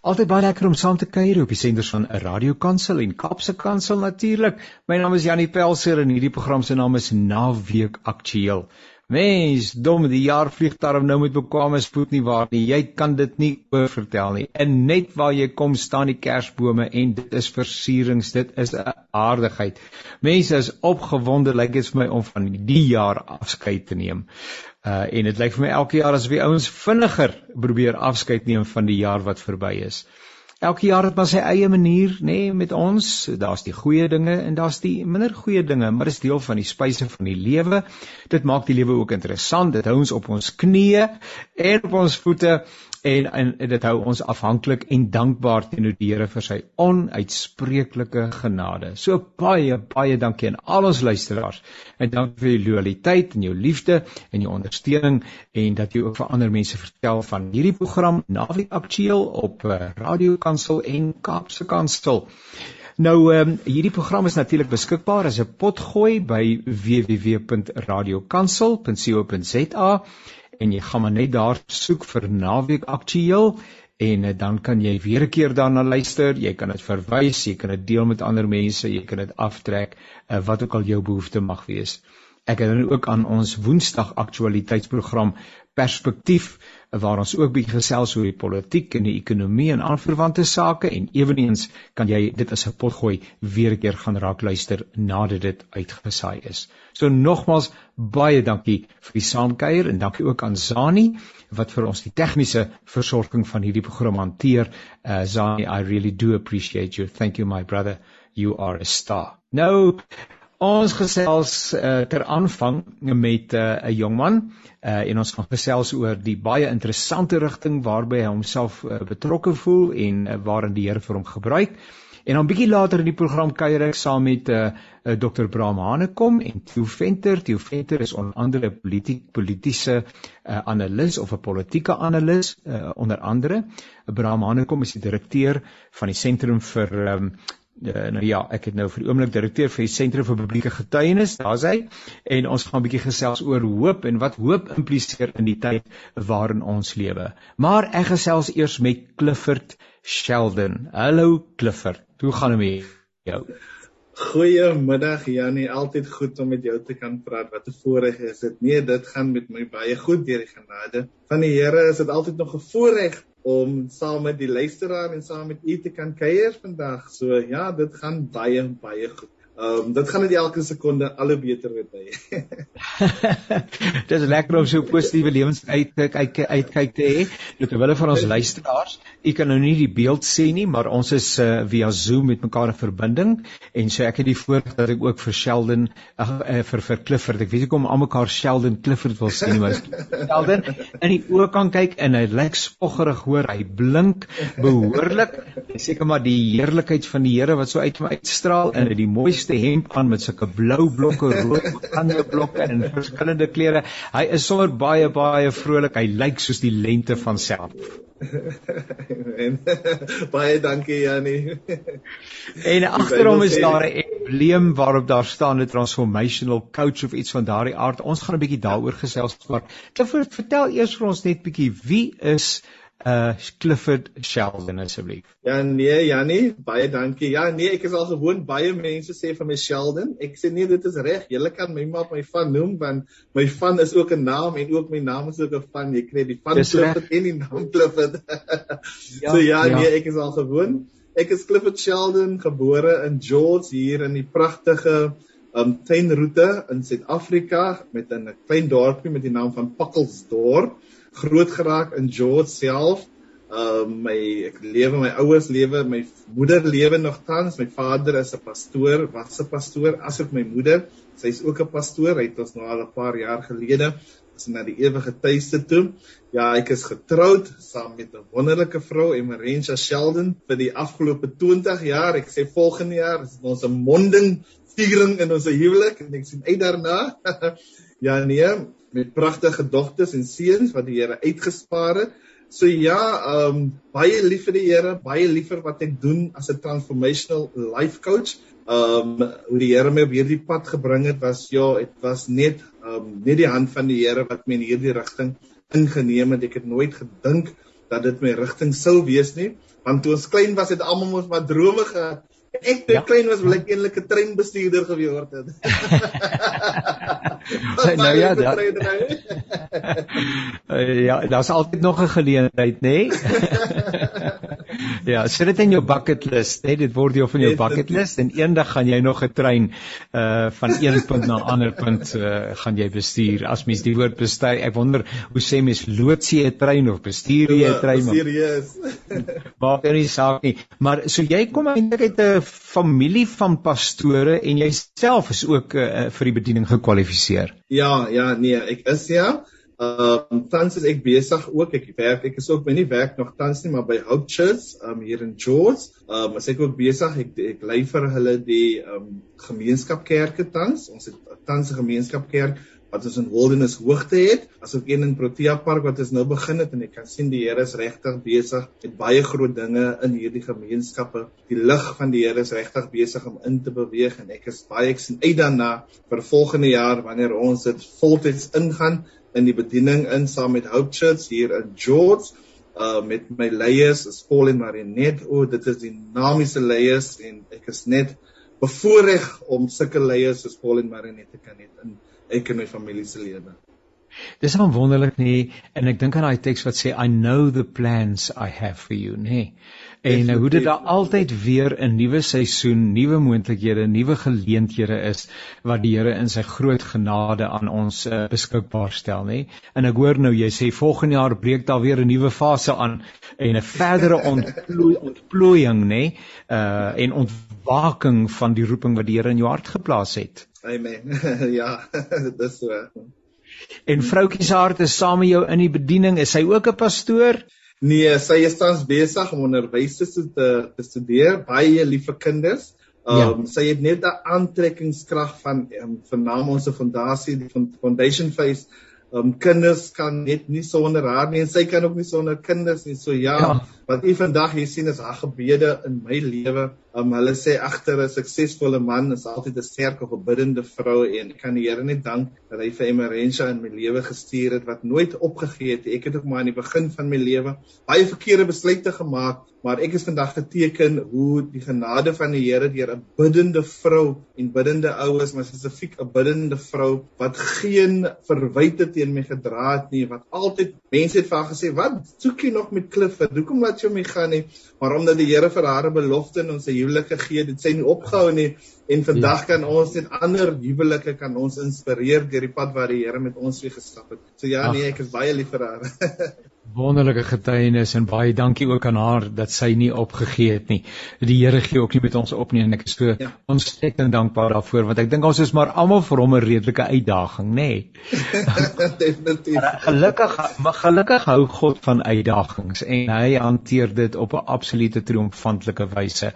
Altyd baie lekker om saam te kuier op die senders van 'n radiokansel en Kapse Kansel natuurlik. My naam is Janie Pelser en hierdie program se naam is Naweek Aktueel. Mens, dom, die jaar vlieg daarom nou met bekwame spoed nie waar nie. Jy kan dit nie oorvertel nie. En net waar jy kom staan die kersbome en dit is versierings, dit is 'n aardigheid. Mense is opgewonde, lyk like dit vir my om van die jaar afskeid te neem. Uh en dit lyk vir my elke jaar as wie ouens vinniger probeer afskeid neem van die jaar wat verby is. Elke jaar het maar sy eie manier, nê, nee, met ons. Daar's die goeie dinge en daar's die minder goeie dinge, maar dit is deel van die spyse van die lewe. Dit maak die lewe ook interessant. Dit hou ons op ons knieë en op ons voete en, en dit hou ons afhanklik en dankbaar teenoor die Here vir sy onuitspreeklike genade. So baie baie dankie aan al ons luisteraars en dankie vir julle loyaliteit en jou liefde en jou ondersteuning en dat jy ook vir ander mense vertel van hierdie program Naweek Aktueel op uh, Radio Kansel en Kaapse Kansel. Nou ehm um, hierdie program is natuurlik beskikbaar as 'n potgooi by www.radiokansel.co.za en jy gaan maar net daar soek vir naweek aktueel en uh, dan kan jy weer 'n keer daarna luister, jy kan dit verwys, jy kan dit deel met ander mense, jy kan dit aftrek, uh, wat ook al jou behoefte mag wees. Ek herinner ook aan ons Woensdag aktualiteitsprogram Perspektief waar ons ook bietjie gesels oor die politiek en die ekonomie en aanverwante sake en ewenigs kan jy dit as 'n potgooi weer 'n keer gaan raak luister nadat dit uitgesaai is. So nogmals baie dankie vir die saamkuier en dankie ook aan Zani wat vir ons die tegniese versorging van hierdie program hanteer. Uh, Zani, I really do appreciate you. Thank you my brother. You are a star. Nou Ons gesels uh, ter aanvang met eh, 'n uh, jong man uh, en ons gaan gesels oor die baie interessante rigting waarby hy homself uh, betrokke voel en uh, waarin die Here vir hom gebruik. En dan bietjie later in die program kuier ek saam met uh, Dr. Bram Hanekom en Theo Venter. Theo Venter is onder andere 'n politiek politieke uh, analis of 'n politieke analis uh, onder andere. Bram Hanekom is die direkteur van die Sentrum vir um, uh, nou ja, ek het nou vir die oomblik direkteur vir die Sentrum vir Publieke Getuienis, daar's hy. En ons gaan 'n bietjie gesels oor hoop en wat hoop impliseer in die tyd waarin ons lewe. Maar ek gesels eers met Clifford Sheldon. Hallo Clifford. Hoe gaan dit met jou? Goeiemiddag Janie, altyd goed om met jou te kan praat. Wat 'n voorreg is dit. Nee, dit gaan met my baie goed deur die genade van die Here. Is dit altyd nog 'n voorreg om saam met die luisteraar en saam met u te kan kuier vandag. So ja, dit gaan baie baie goed. Ehm um, dit gaan net elke sekonde al beter met my. Dit is lekker om so positiewe lewens uit uit uitkyk te hê. Nou terwyl van ons luisteraars, u kan nou nie die beeld sien nie, maar ons is uh, via Zoom met mekaar in verbinding en so ek het die voorreg dat ek ook vir Sheldon ag uh, vir vir Clifford, ek weet nie kom al mekaar Sheldon Clifford wil sien maar Sheldon in die oë kan kyk en hy lyk spoggerig hoor, hy blink behoorlik. Seker maar die heerlikheid van die Here wat so uit hom uitstraal en die mooiste mooiste hemp aan met sulke blou blokke, rood ander blokke en verskillende kleure. Hy is sommer baie baie vrolik. Hy lyk soos die lente van self. baie dankie Jannie. en agter hom is daar 'n embleem waarop daar staan 'n transformational coach of iets van daardie aard. Ons gaan 'n bietjie daaroor gesels. Clifford, vertel eers vir ons net bietjie wie is uh Clifford Sheldon asseblief. Ja nee Jannie, baie dankie. Ja nee, ek is al gewoon baie mense sê van my Sheldon. Ek sê nee, dit is reg. Julle kan my maar my van noem want my van is ook 'n naam en ook my naam is ook 'n van. Jy kry die van Clifford en die naam Clifford. ja, so ja, ja, nee, ek is al gewoon. Ek is Clifford Sheldon, gebore in George hier in die pragtige um tuinroete in Suid-Afrika met 'n klein dorpie met die naam van Pakkelsdorp groot geraak in George self. Ehm uh, my ek lewe my ouers lewe, my moeder lewe nog tans. My vader is 'n pastoor, was 'n pastoor asook my moeder. Sy's ook 'n pastoor. Hy het ons nou al 'n paar jaar gelede is na die ewige tuiste toe. Ja, ek is getroud saam met 'n wonderlike vrou, Emerentia Sheldon, vir die afgelope 20 jaar. Ek sê volgende jaar is ons 'n monding viering in ons huwelik en ek sien uit daarna. ja nee, met pragtige dogters en seuns wat die Here uitgespaar het. So ja, ehm um, baie lief vir die Here, baie liever wat ek doen as 'n transformational life coach. Ehm um, hoe die Here my op hierdie pad gebring het was ja, dit was net ehm um, net die hand van die Here wat my in hierdie rigting ingeneem het. Ek het nooit gedink dat dit my rigting sou wees nie, Want toe ons klein was het almal mos maar drome gehad. Ek toe ja. klein was wil ek eintlik 'n treinbestuurder geword het. nou ja, da, ja, daar's altyd nog 'n geleentheid, nê? Nee? ja, sit dit in jou bucket list, hè? Dit word jou van jou bucket list en eendag gaan jy nog 'n trein uh van een punt na 'n ander punt uh gaan jy bestuur. As mens die woord bestuur, ek wonder hoe sê mens loods jy 'n trein of bestuur jy 'n trein? Serieus. Maak nie saak nie. Maar so jy kom eintlik uit 'n familie van pastore en jouself is ook uh, vir die bediening gekwalifiseer. Ja, ja, nee, ek is ja. Ehm um, tans is ek besig ook ek werk ek is ook by nie werk nog tans nie maar by Hope Church um hier in George. Ehm um, ek ook besig ek ek lei vir hulle die ehm um, gemeenskapkerke tans. Ons het tans 'n gemeenskapkerk wat ons in Wilderness Hoogte het, asook een in Protea Park wat ons nou begin het en ek kan sien die Here is regtig besig met baie groot dinge in hierdie gemeenskappe. Die lig van die Here is regtig besig om in te beweeg en ek is baie ek sien uit daarna vir volgende jaar wanneer ons dit voltyds ingaan in die bediening in saam met Hope Church hier in George uh met my leiers is Paul en Marinet. O, dit is dinamiese leiers en ek is net bevoorreg om sulke leiers soos Paul en Marinet te kan hê in ek en my familie se lewe. Dis wonderlik nie en ek dink aan daai teks wat sê I know the plans I have for you, nê. Nee. En nou hoe dit daar altyd weer 'n nuwe seisoen, nuwe moontlikhede, nuwe geleenthede is wat die Here in sy groot genade aan ons uh, beskikbaar stel, nê? En ek hoor nou jy sê volgende jaar breek daar weer 'n nuwe fase aan en 'n verdere ontplooi ontplooiing, nê? Uh en ontwaking van die roeping wat die Here in jou hart geplaas het. Amen. ja, dit is so. En vroutjie se hart is saam met jou in die bediening. Is sy ook 'n pastoor? Nee, sy is tans besig om onderwys te, te studeer, baie liewe kinders. Ja. Um, ja. Sy het net 'n aantrekkingskrag van um, vernaam ons fondasie, die foundation phase um, kinders kan net nie sonder haar nie en sy kan ook nie sonder kinders nie. So ja, ja. wat u vandag hier sien is haar gebede in my lewe. Um, hulle sê agter 'n suksesvolle man is altyd 'n sterk of 'n biddende vrou en ek kan die Here net dank dat hy vir Emerensia in my lewe gestuur het wat nooit opgegee het. Ek het ook maar aan die begin van my lewe baie verkeerde besluite gemaak maar ek is vandag geteken hoe die genade van die Here deur 'n biddende vrou en biddende oues, maar spesifiek 'n biddende vrou wat geen verwyte teen my gedra het nie, wat altyd mense het vir haar gesê, "Wat soek jy nog met Clifford? Hoekom laat jy hom gaan nie?" Maar omdat die Here vir haar 'n belofte in ons huwelik gegee het, het sy nie opgehou nie en vandag ja. kan ons net ander huwelike kan ons inspireer deur die pad wat die Here met ons weer gestap het. So ja, nee, ek is baie lief vir haar. wonderlike getuienis en baie dankie ook aan haar dat sy nie opgegee het nie. Die Here gee ook nie met ons op nie en ek is so ja. ontsettend dankbaar daarvoor want ek dink ons is maar almal vir hom 'n redelike uitdaging, nê. Nee. Definitief. Gelukkig maar gelukkig hou God van uitdagings en hy hanteer dit op 'n absolute triomfantelike wyse.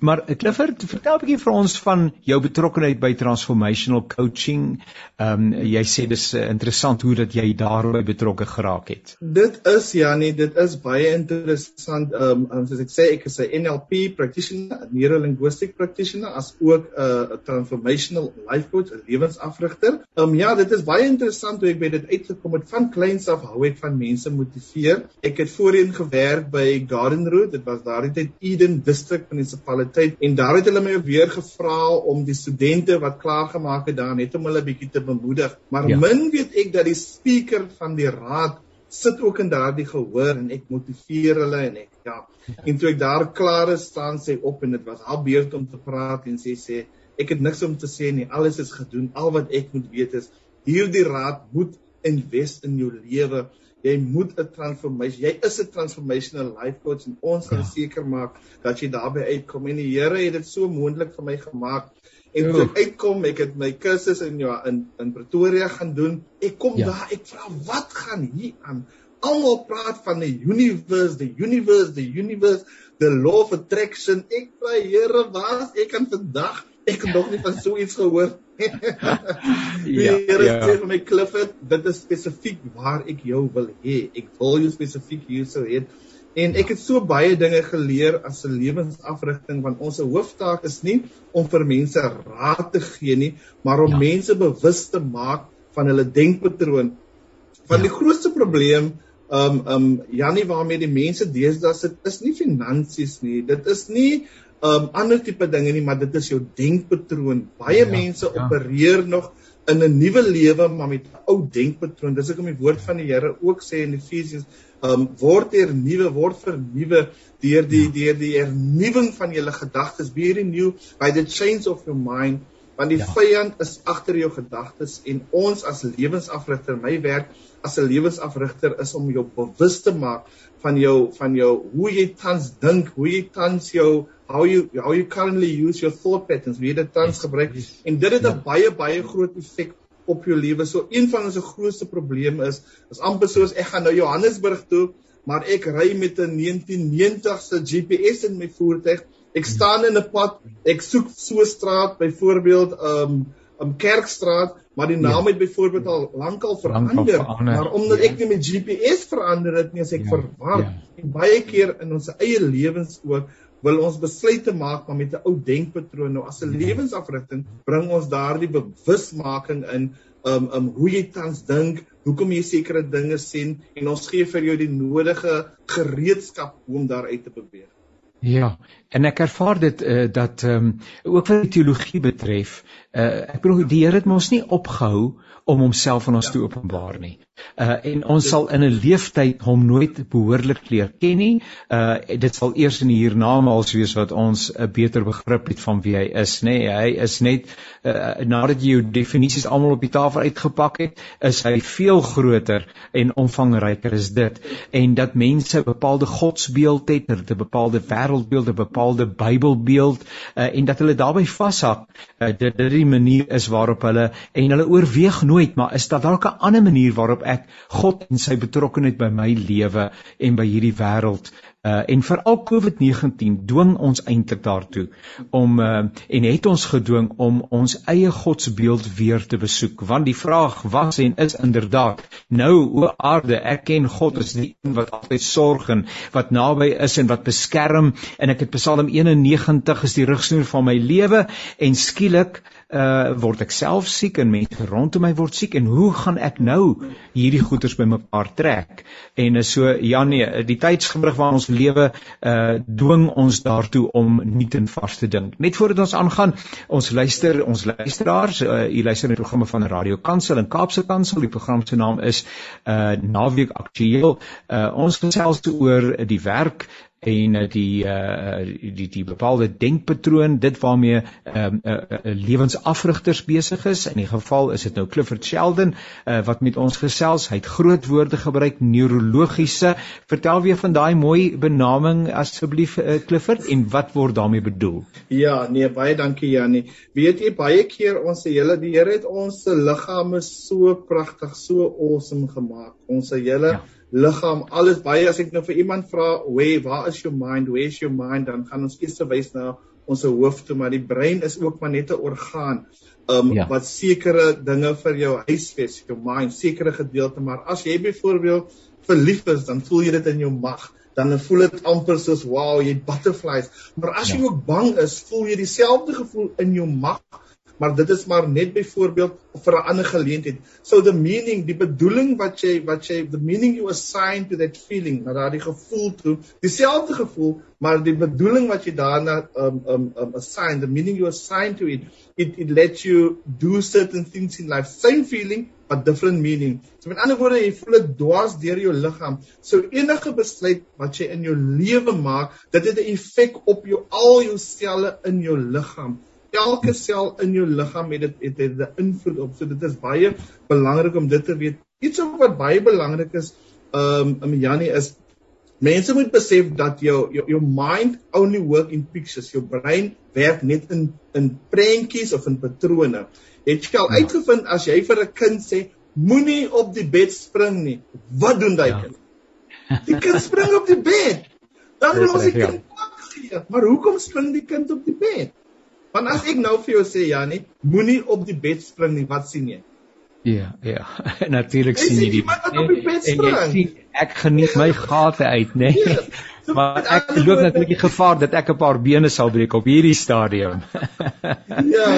Maar Clifford, vertel 'n bietjie vir ons van jou betrokkeheid by transformational coaching. Ehm um, jy sê dis uh, interessant hoe dat jy daarbey betrokke geraak het. Dit is ja nee, dit is baie interessant. Ehm um, soos ek sê, ek is 'n NLP practitioner, 'n neurolinguistic practitioner as ook 'n uh, transformational life coach, 'n lewensafrigter. Ehm um, ja, dit is baie interessant hoe ek by dit uitgekom het van kleins af hou ek van mense motiveer. Ek het voorheen gewerk by Garden Road, dit was daardie tyd Eden District munisipaliteit en daar het hulle my weer gevra om die studente wat klaar gemaak het daar net om hulle bietjie te bemoedig. Maar ja. min weet ek dat die speaker van die raad sit ook in daardie gehoor en ek motiveer hulle en ek ja. En toe ek daar klaar is staan sy op en dit was haar beurt om te praat en sê sê ek het niks om te sê nie. Alles is gedoen. Al wat ek moet weet is hierdie raad moet invest in jou lewe. Jy moet 'n transformation jy is 'n transformational life coach en ons gaan ja. seker maak dat jy daarbey uitkom. En die Here het dit so moontlik vir my gemaak En toe ek uitkom, ek het my kursus in ja in in Pretoria gaan doen. Ek kom ja. daar, ek vra wat gaan hier aan? Almal praat van die universe, the universe, the universe, the law of attraction. Ek vra Here, waar ek kan vandag ek het nog nie van so iets gehoor. ja, Here ja. sê vir my Clifford, dit is spesifiek waar ek jou wil hê. Ek wil jou spesifiek hier sou hê. En ek het so baie dinge geleer as 'n lewensafrigting want ons hooftaak is nie om vir mense raad te gee nie, maar om ja. mense bewus te maak van hulle denkpatroon. Want ja. die grootste probleem um um Janie waarmee die mense deesdae sit is nie finansies nie. Dit is nie um ander tipe dinge nie, maar dit is jou denkpatroon. Baie ja, mense ja. opereer nog in 'n nuwe lewe maar met 'n ou denkpatroon. Dis ek om die woord van die Here ook sê in Efesiërs um word er nuwe word vernuwe deur die ja. deur die hernuwing van julle gedagtes. Be renewed by the change of your mind want die ja. vyand is agter jou gedagtes en ons as lewensafrigter my werk as 'n lewensafrigter is om jou bewus te maak van jou van jou hoe jy tans dink, hoe jy tans jou how you how you currently use your thought patterns, wie dit tans gebruik en dit het 'n ja. baie baie groot effek op jou lewe. So een van ons grootste probleme is is amper soos ek gaan nou Johannesburg toe, maar ek ry met 'n 1990 se GPS in my voertuig Ek staan in 'n pad, ek soek so 'n straat, byvoorbeeld um 'n kerkstraat, maar die naam ja. het byvoorbeeld al lankal verander, verander, maar omdat ja. ek nie met GPS verander het nie, as ek ja. verwar. Ja. En baie keer in ons eie lewens ook wil ons besluite maak maar met 'n ou denkpatroon. Nou as 'n ja. lewensafrigting bring ons daardie bewusmaking in um um hoe jy tans dink, hoekom jy sekere dinge sien en ons gee vir jou die nodige gereedskap om daar uit te beweeg. Ja, en ek ervaar dit uh, dat ehm um, ook wat die teologie betref, uh, ek bedoel die Here het ons nie opgehou om homself aan ons ja. te openbaar nie. Uh en ons sal in 'n leeftyd hom nooit behoorlik leer ken nie. Uh dit sal eers in die hiernamaals wees wat ons 'n beter begrip het van wie hy is, nê. Nee, hy is net uh nadat jy jou definisies almal op die tafel uitgepak het, is hy veel groter en omvangryker is dit. En dat mense 'n bepaalde godsbeeld het, 'n bepaalde wêreldbeeld, 'n bepaalde Bybelbeeld uh en dat hulle daarbey vashak, uh, dit dit die manier is waarop hulle en hulle oorweeg nooit, maar is daar dalk 'n ander manier waarop ek God en sy betrokkeheid by my lewe en by hierdie wêreld uh en veral COVID-19 dwing ons eintlik daartoe om uh en het ons gedwing om ons eie godsbeeld weer te besoek want die vraag was en is inderdaad nou o aarde ek ken God as die een wat altyd sorg en wat naby is en wat beskerm en ek het Psalm 91 is die rigsnoer van my lewe en skielik uh word ek self siek en mense rondom my word siek? En hoe gaan ek nou hierdie goeders bymekaar trek? En uh, so ja nee die tydsgebruik waarin ons lewe uh dwing ons daartoe om nie ten vas te dink. Net voordat ons aangaan ons luister ons luisteraars uh u luister na die programme van Radio Kansel en Kaapse Kansel. Die program se naam is uh naweek aktueel. Uh ons gesels oor die werk en uh, die uh die die bepaalde denkpatroon dit waarmee uh, uh, uh, lewensafrigters besig is. In die geval is dit nou Clifford Sheldon uh wat met ons gesels. Hy het groot woorde gebruik neurologiese. Vertel weer van daai mooi benaming asseblief uh, Clifford en wat word daarmee bedoel? Ja nee baie dankie Jannie weet jy baie keer ons hele die Here het ons liggame so pragtig so awesome gemaak. Ons hele ja liggaam, alles baie as ek nou vir iemand vra, "Where, waar is your mind? Where is your mind?" dan gaan ons eers verwys na ons hoof toe, maar die brein is ook maar net 'n orgaan. Um ja. wat sekere dinge vir jou huisves, jou mind, sekere gedeelte, maar as jy byvoorbeeld verlief is, dan voel jy dit in jou mag dan voel dit amper soos wow, jy butterflies. Maar as ja. jy ook bang is, voel jy dieselfde gevoel in jou mag maar dit is maar net byvoorbeeld vir 'n ander geleentheid. So the meaning, die bedoeling wat jy wat jy the meaning you assign to that feeling, na daardie gevoel toe, dieselfde gevoel, maar die bedoeling wat jy daarna um um, um assign, the meaning you assign to it, it it lets you do certain things in life. Same feeling but different meaning. So met ander woorde, jy voel dit dwars deur jou liggaam. So enige besluit wat jy in jou lewe maak, dit het 'n effek op jou al jou selle in jou liggaam elke sel in jou liggaam het dit het 'n invloed op. So dit is baie belangrik om dit te weet. Iets wat baie belangrik is, ehm um, Janie is mense moet besef dat jou jou, jou mind only work in pictures. Jou brein werk net in in prentjies of in patrone. Het jy al ja. uitgevind as jy vir 'n kind sê moenie op die bed spring nie, wat doen daai ja. kind? Die kind spring op die bed. Dan wil ons die kind pak gee. Maar hoekom spring die kind op die bed? Want as ek nou vir jou sê Janie, moenie op die bed spring nie, wat sien jy? Ja, ja. Natuurlik sien jy die en jy sien ek geniet my gate uit, né? Nee. Ja. So, maar ek loop natuurlik die gevaar dat ek 'n paar bene sal breek op hierdie stadium. ja,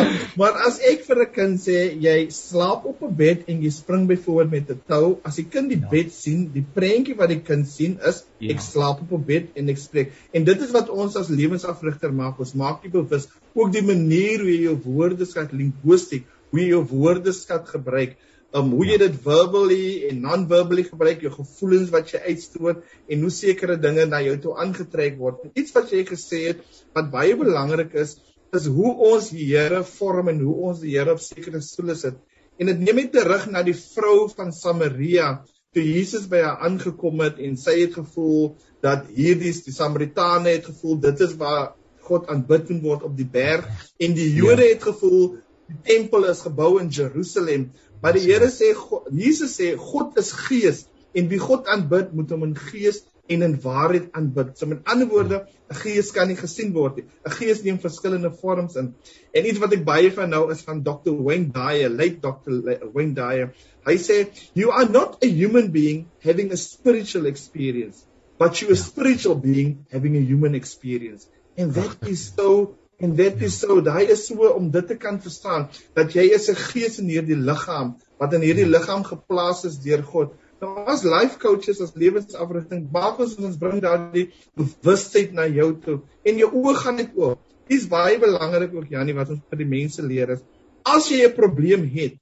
maar as ek vir 'n kind sê jy slaap op 'n bed en jy spring byvoorbeeld met 'n tou, as die kind die ja. bed sien, die prentjie wat die kind sien is ja. ek slaap op 'n bed en ek spreek. En dit is wat ons as lewensafrigter maak. Ons maak jy bewus ook die manier hoe jy jou woordeskat linguisties, hoe jy jou woordeskat gebruik um hoe jy dit verbally en non-verbally gebruik, jou gevoelens wat jy uitstoot en hoe sekere dinge na jou toe aangetrek word. Iets wat jy gesê het wat baie belangrik is, is hoe ons die Here vorm en hoe ons die Here op sekere stoele sit. En dit neem my terug na die vrou van Samaria toe Jesus by haar aangekom het en sy het gevoel dat hierdie die Samaritane het gevoel dit is waar God aanbid word op die berg en die Jode ja. het gevoel die tempel is gebou in Jerusalem Maar die Here sê Jesus sê God is gees en wie God aanbid moet hom in gees en in waarheid aanbid. So met ander woorde, 'n gees kan nie gesien word nie. 'n Gees neem verskillende vorms in. En iets wat ek baie van nou is van Dr. Wayne Dyer, late Dr. Wayne Dyer. Hy sê you are not a human being having a spiritual experience, but you are a spiritual being having a human experience. And that is so En dit is so, daai is so om dit te kan verstaan dat jy is 'n gees in hierdie liggaam wat in hierdie liggaam geplaas is deur God. Nou as life coaches, as lewensafrigting, maak ons ons bring daardie bewustheid na jou toe en jou oë gaan net oop. Dis baie belangrik ook Janie wat ons vir die mense leer is. As jy 'n probleem het,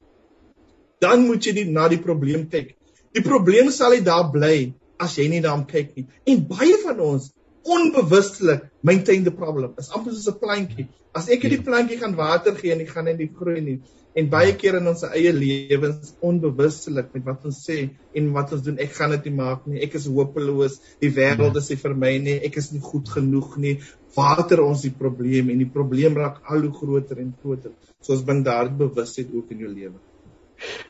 dan moet jy die, na die probleem kyk. Die probleem sal nie daar bly as jy nie daarom kyk nie. En baie van ons onbewustelik maintain the problem. Is amper soos 'n plantjie. As ek hierdie plantjie gaan water gee en hy gaan net nie groei nie. En baie keer in ons eie lewens onbewustelik met wat ons sê en wat ons doen, ek gaan dit nie maak nie. Ek is hopeloos. Die wêreld is nie vir my nie. Ek is nie goed genoeg nie. Water ons die probleem en die probleem raak al hoe groter en groter. So ons bring daardie bewustheid ook in jou lewe.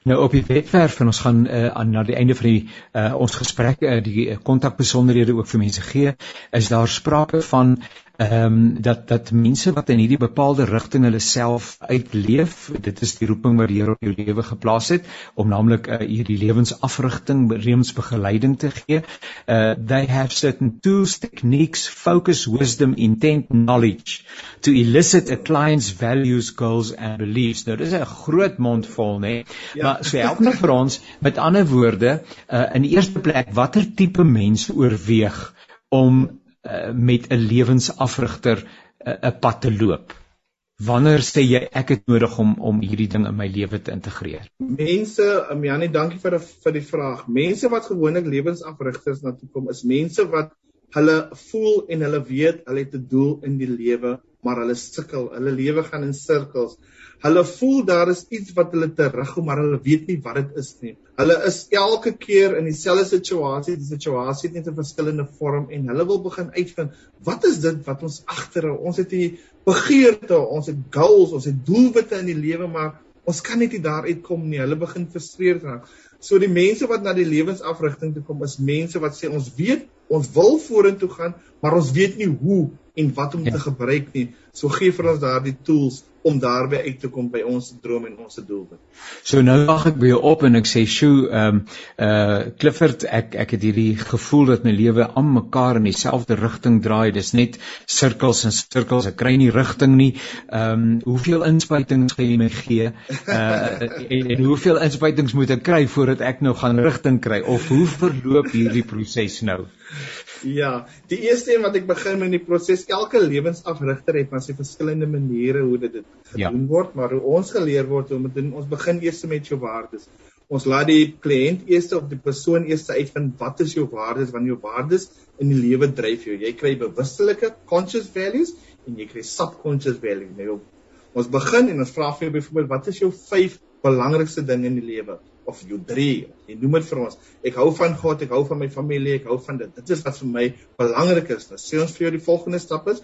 Nou op die webwerf en ons gaan uh, aan na die einde van die uh, ons gesprek uh, die kontakbesonderhede ook vir mense gee, is daar sprake van ehm um, dat dat mense wat in hierdie bepaalde rigting hulle self uitleef, dit is die roeping wat die Here op jou lewe geplaas het om naamlik uh, hierdie lewensafrigting, lewensbegeleiding te gee. Uh they have certain tools, techniques, focus, wisdom, intent, knowledge to elicit a client's values, goals and beliefs. Nou dis 'n groot mond vol, né? Nee? Ja. Maar so help net vir ons met ander woorde, uh in die eerste plek, watter tipe mens oorweeg om uh, met 'n lewensafrigter 'n uh, pad te loop. Wanneer sê jy ek het nodig om om hierdie ding in my lewe te integreer? Mense, um, Janie, dankie vir die, vir die vraag. Mense wat gewoonlik lewensafrigters na toe kom, is mense wat hulle voel en hulle weet hulle het 'n doel in die lewe, maar hulle sukkel. Hulle lewe gaan in sirkels. Hulle voel daar is iets wat hulle terughou, maar hulle weet nie wat dit is nie. Hulle is elke keer in dieselfde situasie, die situasie het net 'n verskillende vorm en hulle wil begin uitvind, wat is dit wat ons agterhou? Ons het hier begeerte, ons het goals, ons het doelwitte in die lewe, maar ons kan net nie daar uitkom nie. Hulle begin frustreerd raak. So die mense wat na die lewensafrigting toe kom, is mense wat sê ons weet ons wil vorentoe gaan, maar ons weet nie hoe en wat om ja. te gebruik nie. So gee vir ons daardie tools om daarby uit te kom by ons droom en ons doelwit. So nou wag ek by jou op en ek sê, "Sjoe, ehm um, uh Clifford, ek ek het hierdie gevoel dat my lewe aan mekaar in dieselfde rigting draai. Dis net sirkels en sirkels. Ek kry nie rigting nie. Ehm um, hoeveel inspuitings gaan jy my gee? Uh en, en hoeveel inspuitings moet ek kry voordat ek nou gaan rigting kry of hoe verloop hierdie proses nou?" Ja, die eerste een wat ek begin met die proses, elke lewensafrigter het maar sy verskillende maniere hoe dit gedoen ja. word, maar hoe ons geleer word om dit ons begin eers met jou waardes. Ons laat die kliënt eers of die persoon eers uitvind wat is jou waardes, want jou waardes in die lewe dryf jou. Jy kry bewustelike conscious values en jy kry subconscious values. Nou, ons begin en ons vra vir jou byvoorbeeld wat is jou 5 belangrikste dinge in die lewe? of jou 3. Jy noem dit vir ons. Ek hou van God, ek hou van my familie, ek hou van dit. Dit is wat vir my belangrik is. Nou sê ons vir jou die volgende stap is.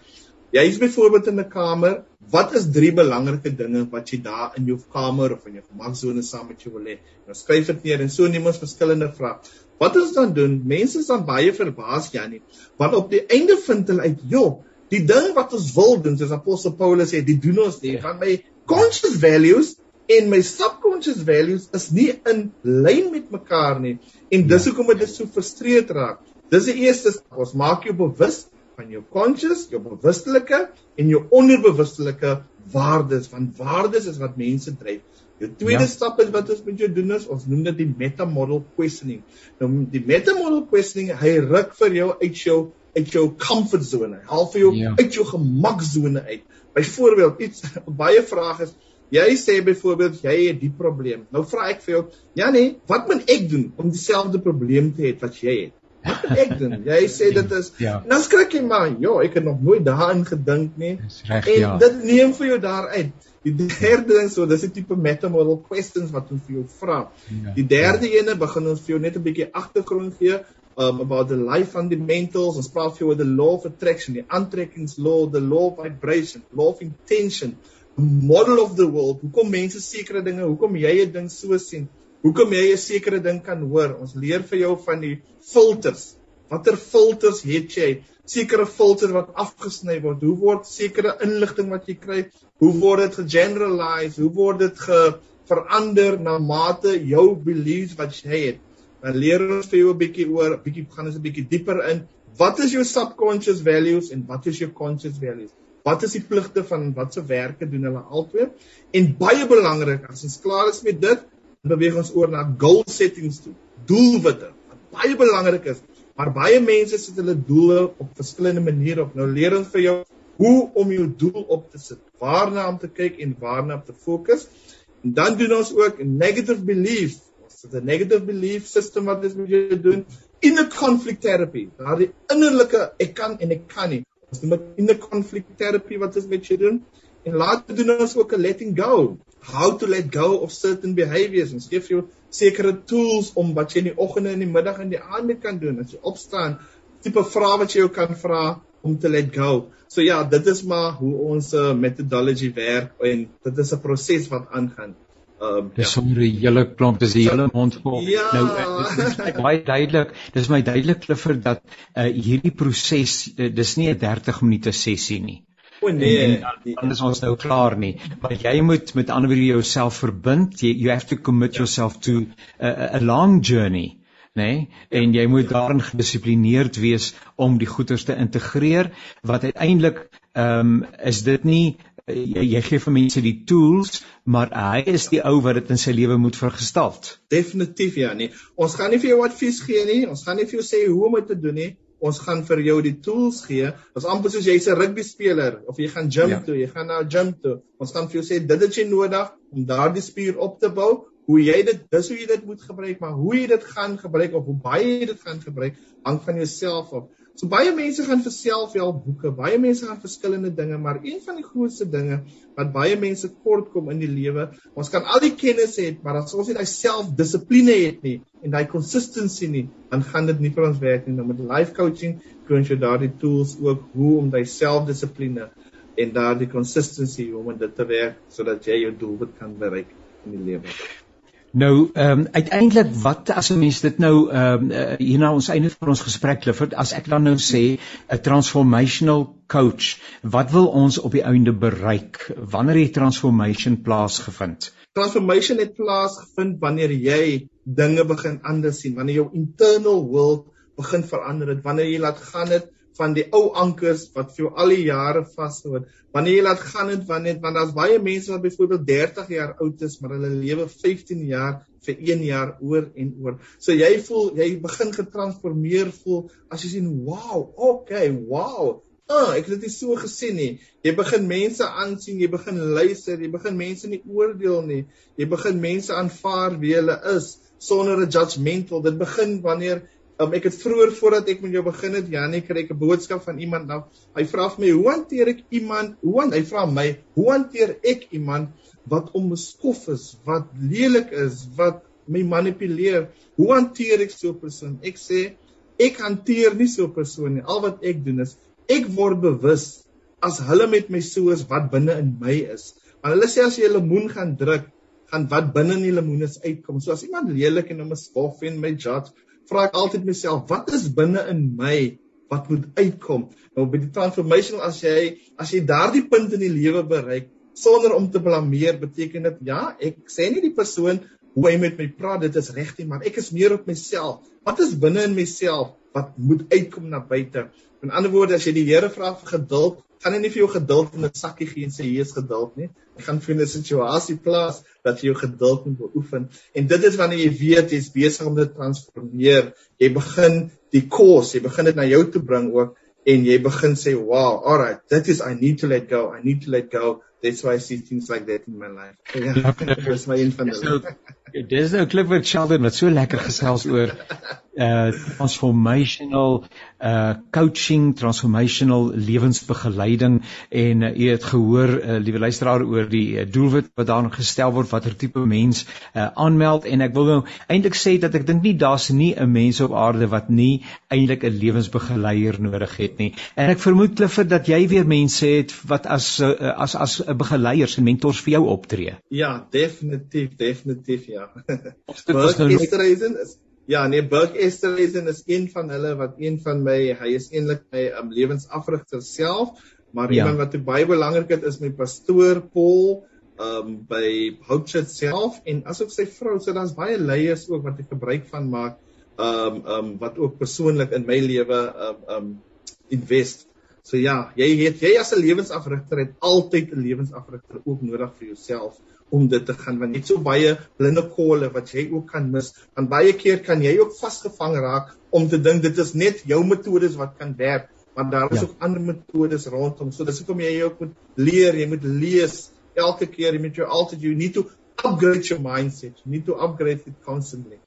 Jy is byvoorbeeld in 'n kamer. Wat is drie belangrike dinge wat jy daar in jou kamer of in jou gemaksone saam met jou wil hê? Nou skryf dit neer en so neem ons verskillende vrae. Wat ons dan doen, mense is dan baie verbaas Janie, want op die einde vind hulle uit, "Jo, die ding wat ons wil doen, soos apostel Paulus sê, die doen ons nie, van my conscious values en my subconscious values is nie in lyn met mekaar nie en dis ja. hoekom dit so frustreerd raak. Dis die eerste. Ons maak jou bewus van jou conscious, jou bewustelike en jou onderbewustelike waardes, want waardes is wat mense dryf. Jou tweede ja. stap is wat ons met jou doen is ons noem dit die meta model questioning. Nou die meta model questioning, hy ruk vir jou uit jou uit jou comfort zone. Haal vir jou ja. uit jou gemaksone uit. Byvoorbeeld iets baie vrae is Jy sê byvoorbeeld jy het die probleem. Nou vra ek vir jou, ja nee, wat moet ek doen om dieselfde probleem te hê wat jy het? Wat moet ek doen? Jy sê dit is ja. Nou skrik jy maar, ja, ek het nog nooit daaraan gedink nie. Reg, en ja. dit neem vir jou daaruit. Die derde ding so, dis 'n tipe metamodel questions wat ons vir jou vra. Ja, die derde ja. ene begin ons vir jou net 'n bietjie agtergrond gee um, about the life fundamentals. Ons praat vir jou oor the law of attraction, die aantrekkingslaw, the law of vibration, law of intention model of the world. Hoekom mense sekere dinge, hoekom jy 'n ding so sien, hoekom jy 'n sekere ding kan hoor. Ons leer vir jou van die filters. Watter filters het jy? Sekere filters wat afgesny word. Hoe word sekere inligting wat jy kry, hoe word dit gegeneralize? Hoe word dit ge verander na mate jou beliefs wat jy het? Dan leer ons vir jou 'n bietjie oor, bietjie gaan ons 'n bietjie dieper in. Wat is jou subconscious values en wat is jou conscious values? Wat is die pligte van watse werke doen hulle albei? En baie belangrik, as ons klaar is met dit, beweeg ons oor na goal settings toe. Doelwitte. Wat baie belangrik is, maar baie mense sit hulle doele op verskillende maniere op. Nou leer ons vir jou hoe om jou doel op te sit, waarna om te kyk en waarna om te fokus. En dan doen ons ook negative beliefs. Ons het 'n negative belief system wat ons moet doen in 'n conflict therapy. Daar die innerlike ek kan en ek kan nie Ons doen dit in 'n conflict therapy wat ons met jou doen. En later doen ons ook 'n letting go. How to let go of certain behaviors. Ons gee vir jou sekere tools om wat jy in die oggende en die middag en die aande kan doen as jy opstaan. Tipe vrae wat jy jou kan vra om te let go. So ja, dit is maar hoe ons uh, methodology werk en dit is 'n proses wat aangaan. Um, dis ja. sommer 'n hele klomp, dis 'n hele mond vol. Ja. Nou eh, dis ek baie duidelik, dis my duidelik kliffer dat uh, hierdie proses dis nie 'n 30 minute sessie nie. O nee, en, en, dan is ons nou klaar nie. Maar jy moet met ander woorde jouself verbind. Jy you have to commit yourself to a, a long journey, nê? Nee? En jy moet daarin gedissiplineerd wees om die goeders te integreer wat uiteindelik ehm um, is dit nie jy, jy gee vir mense die tools, maar hy is die ou wat dit in sy lewe moet vergestalt. Definitief ja, nee. Ons gaan nie vir jou advies gee nie. Ons gaan nie vir jou sê hoe om dit te doen nie. Ons gaan vir jou die tools gee. Is amper soos jy's 'n rugby speler of jy gaan gym ja. toe, jy gaan na 'n gym toe. Ons gaan vir jou sê dit het jy nodig om daardie spier op te bou. Hoe jy dit dis hoe jy dit moet gebruik, maar hoe jy dit gaan gebruik of hoe baie jy dit gaan gebruik, hang van jouself af. So baie mense gaan vir selfhelp boeke, baie mense gaan verskillende dinge, maar een van die grootste dinge wat baie mense kort kom in die lewe, ons kan al die kennis hê, maar as ons nie daai selfdissipline het nie en daai consistency nie, dan gaan dit nie vir ons werk nie. Nou met life coaching kan jy daardie tools ook hoe om daai selfdissipline en daardie consistency om dit te werk sodat jy jou doelwit kan bereik in die lewe. Nou ehm um, uiteindelik wat as 'n mens dit nou ehm um, uh, hier na ons einde van ons gesprek Clifford as ek dan nou sê 'n transformational coach wat wil ons op die einde bereik? Wanneer die transformation plaasgevind? Transformation het plaasgevind wanneer jy dinge begin anders sien wanneer jou internal world begin verander het wanneer jy laat gaan het van die ou ankers wat vir jou al die jare vashou. Wanneer jy laat gaan het wanneer want daar's baie mense wat byvoorbeeld 30 jaar oud is, maar hulle lewe 15 jaar vir 1 jaar oor en oor. So jy voel jy begin getransformeer voel as jy sien, "Wow, okay, wow." Ah, ek het dit so gesien nie. Jy begin mense aansien, jy begin luister, jy begin mense nie oordeel nie. Jy begin mense aanvaar wie hulle is sonder 'n judgmental. Dit begin wanneer Um, ek het vroeër voordat ek met jou begin het, Janie, kry ek 'n boodskap van iemand nou. Hy vra my, "Hoe hanteer ek iemand? Hoe hy vra my, "Hoe hanteer ek iemand wat onbeskof is, wat lelik is, wat my manipuleer? Hoe hanteer ek so 'n persoon?" Ek sê, "Ek hanteer nie so 'n persoon nie. Al wat ek doen is ek word bewus as hulle met my so is wat binne in my is. Want hulle sê as jy 'n lemoen gaan druk, gaan wat binne in die lemoen is uitkom. So as iemand lelik en hom is skof en my judge vra ek altyd myself, wat is binne in my wat moet uitkom? Nou by die transformation as jy as jy daardie punt in die lewe bereik, sonder om te blameer beteken dit ja, ek sê nie die persoon hoe hy met my praat dit is reg nie, maar ek is meer op myself. Wat is binne in myself wat moet uitkom na buite? In ander woorde, as jy die Here vra vir geduld, gaan hy nie vir jou geduld in 'n sakkie gee en sê hier is geduld nie. Hy gaan vir 'n situasie plaas dat jy jou geduld moet beoefen. En dit is wanneer jy weet jy's besig om dit te transformeer. Jy begin die kos, jy begin dit na jou toe bring ook en jy begin sê, "Wow, all right, that is I need to let go. I need to let go." That's why I see things like that in my life. Ja, dit is my een van die Dis nou Clifford Sheldon wat so lekker gesels oor uh transformational uh coaching, transformational lewensbegeleiding en uh, jy het gehoor uh, liewe luisteraar oor die uh, doelwit wat daar gestel word watter tipe mens uh aanmeld en ek wil nou eintlik sê dat ek dink nie daar's nie 'n mens op aarde wat nie eintlik 'n lewensbegeleier nodig het nie. En ek vermoed Clifford dat jy weer mense het wat as uh, as as 'n begeleiers en mentors vir jou optree. Ja, definitief, definitief ja. Burke nou Esterhazen is Ja, nee, Burke Esterhazen is een van hulle wat een van my, hy is eintlik my um, lewensafrigter self, maar ja. iemand wat baie belangrik is, my pastoor Paul um by Houtchet self en asook sy vrou, so daar's baie leiers ook wat ek gebruik van maak um um wat ook persoonlik in my lewe um um invest. So ja, jy het jy as 'n lewensafrigter het altyd 'n lewensafrigter ook nodig vir jouself om dit te gaan want net so baie blinde kolle wat jy ook kan mis. Want baie keer kan jy ook vasgevang raak om te dink dit is net jou metodes wat kan werk, maar daar is ja. ook ander metodes rondom. So dis hoekom jy ook moet leer, jy moet lees elke keer, jy moet jou altyd you need to upgrade your mindset. You need to upgrade it constantly.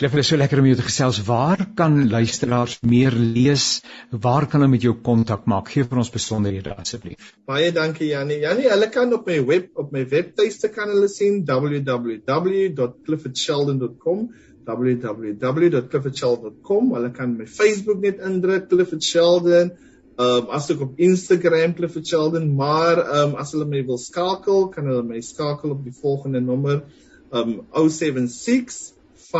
Cliff, dit is so lekker om jou te gesels. Waar kan luisteraars meer lees? Waar kan hulle met jou kontak maak? Gee vir ons besonderhede asseblief. Baie dankie Janie. Janie, hulle kan op my web op my webtuiste kan hulle sien www.cliffordsheldon.com www.cliffordsheldon.com. Hulle kan my Facebook net indruk Clifford Sheldon. Ehm um, as ek op Instagram Clifford Sheldon, maar ehm um, as hulle my wil skakel, kan hulle my skakel op die volgende nommer ehm um, 076 5198652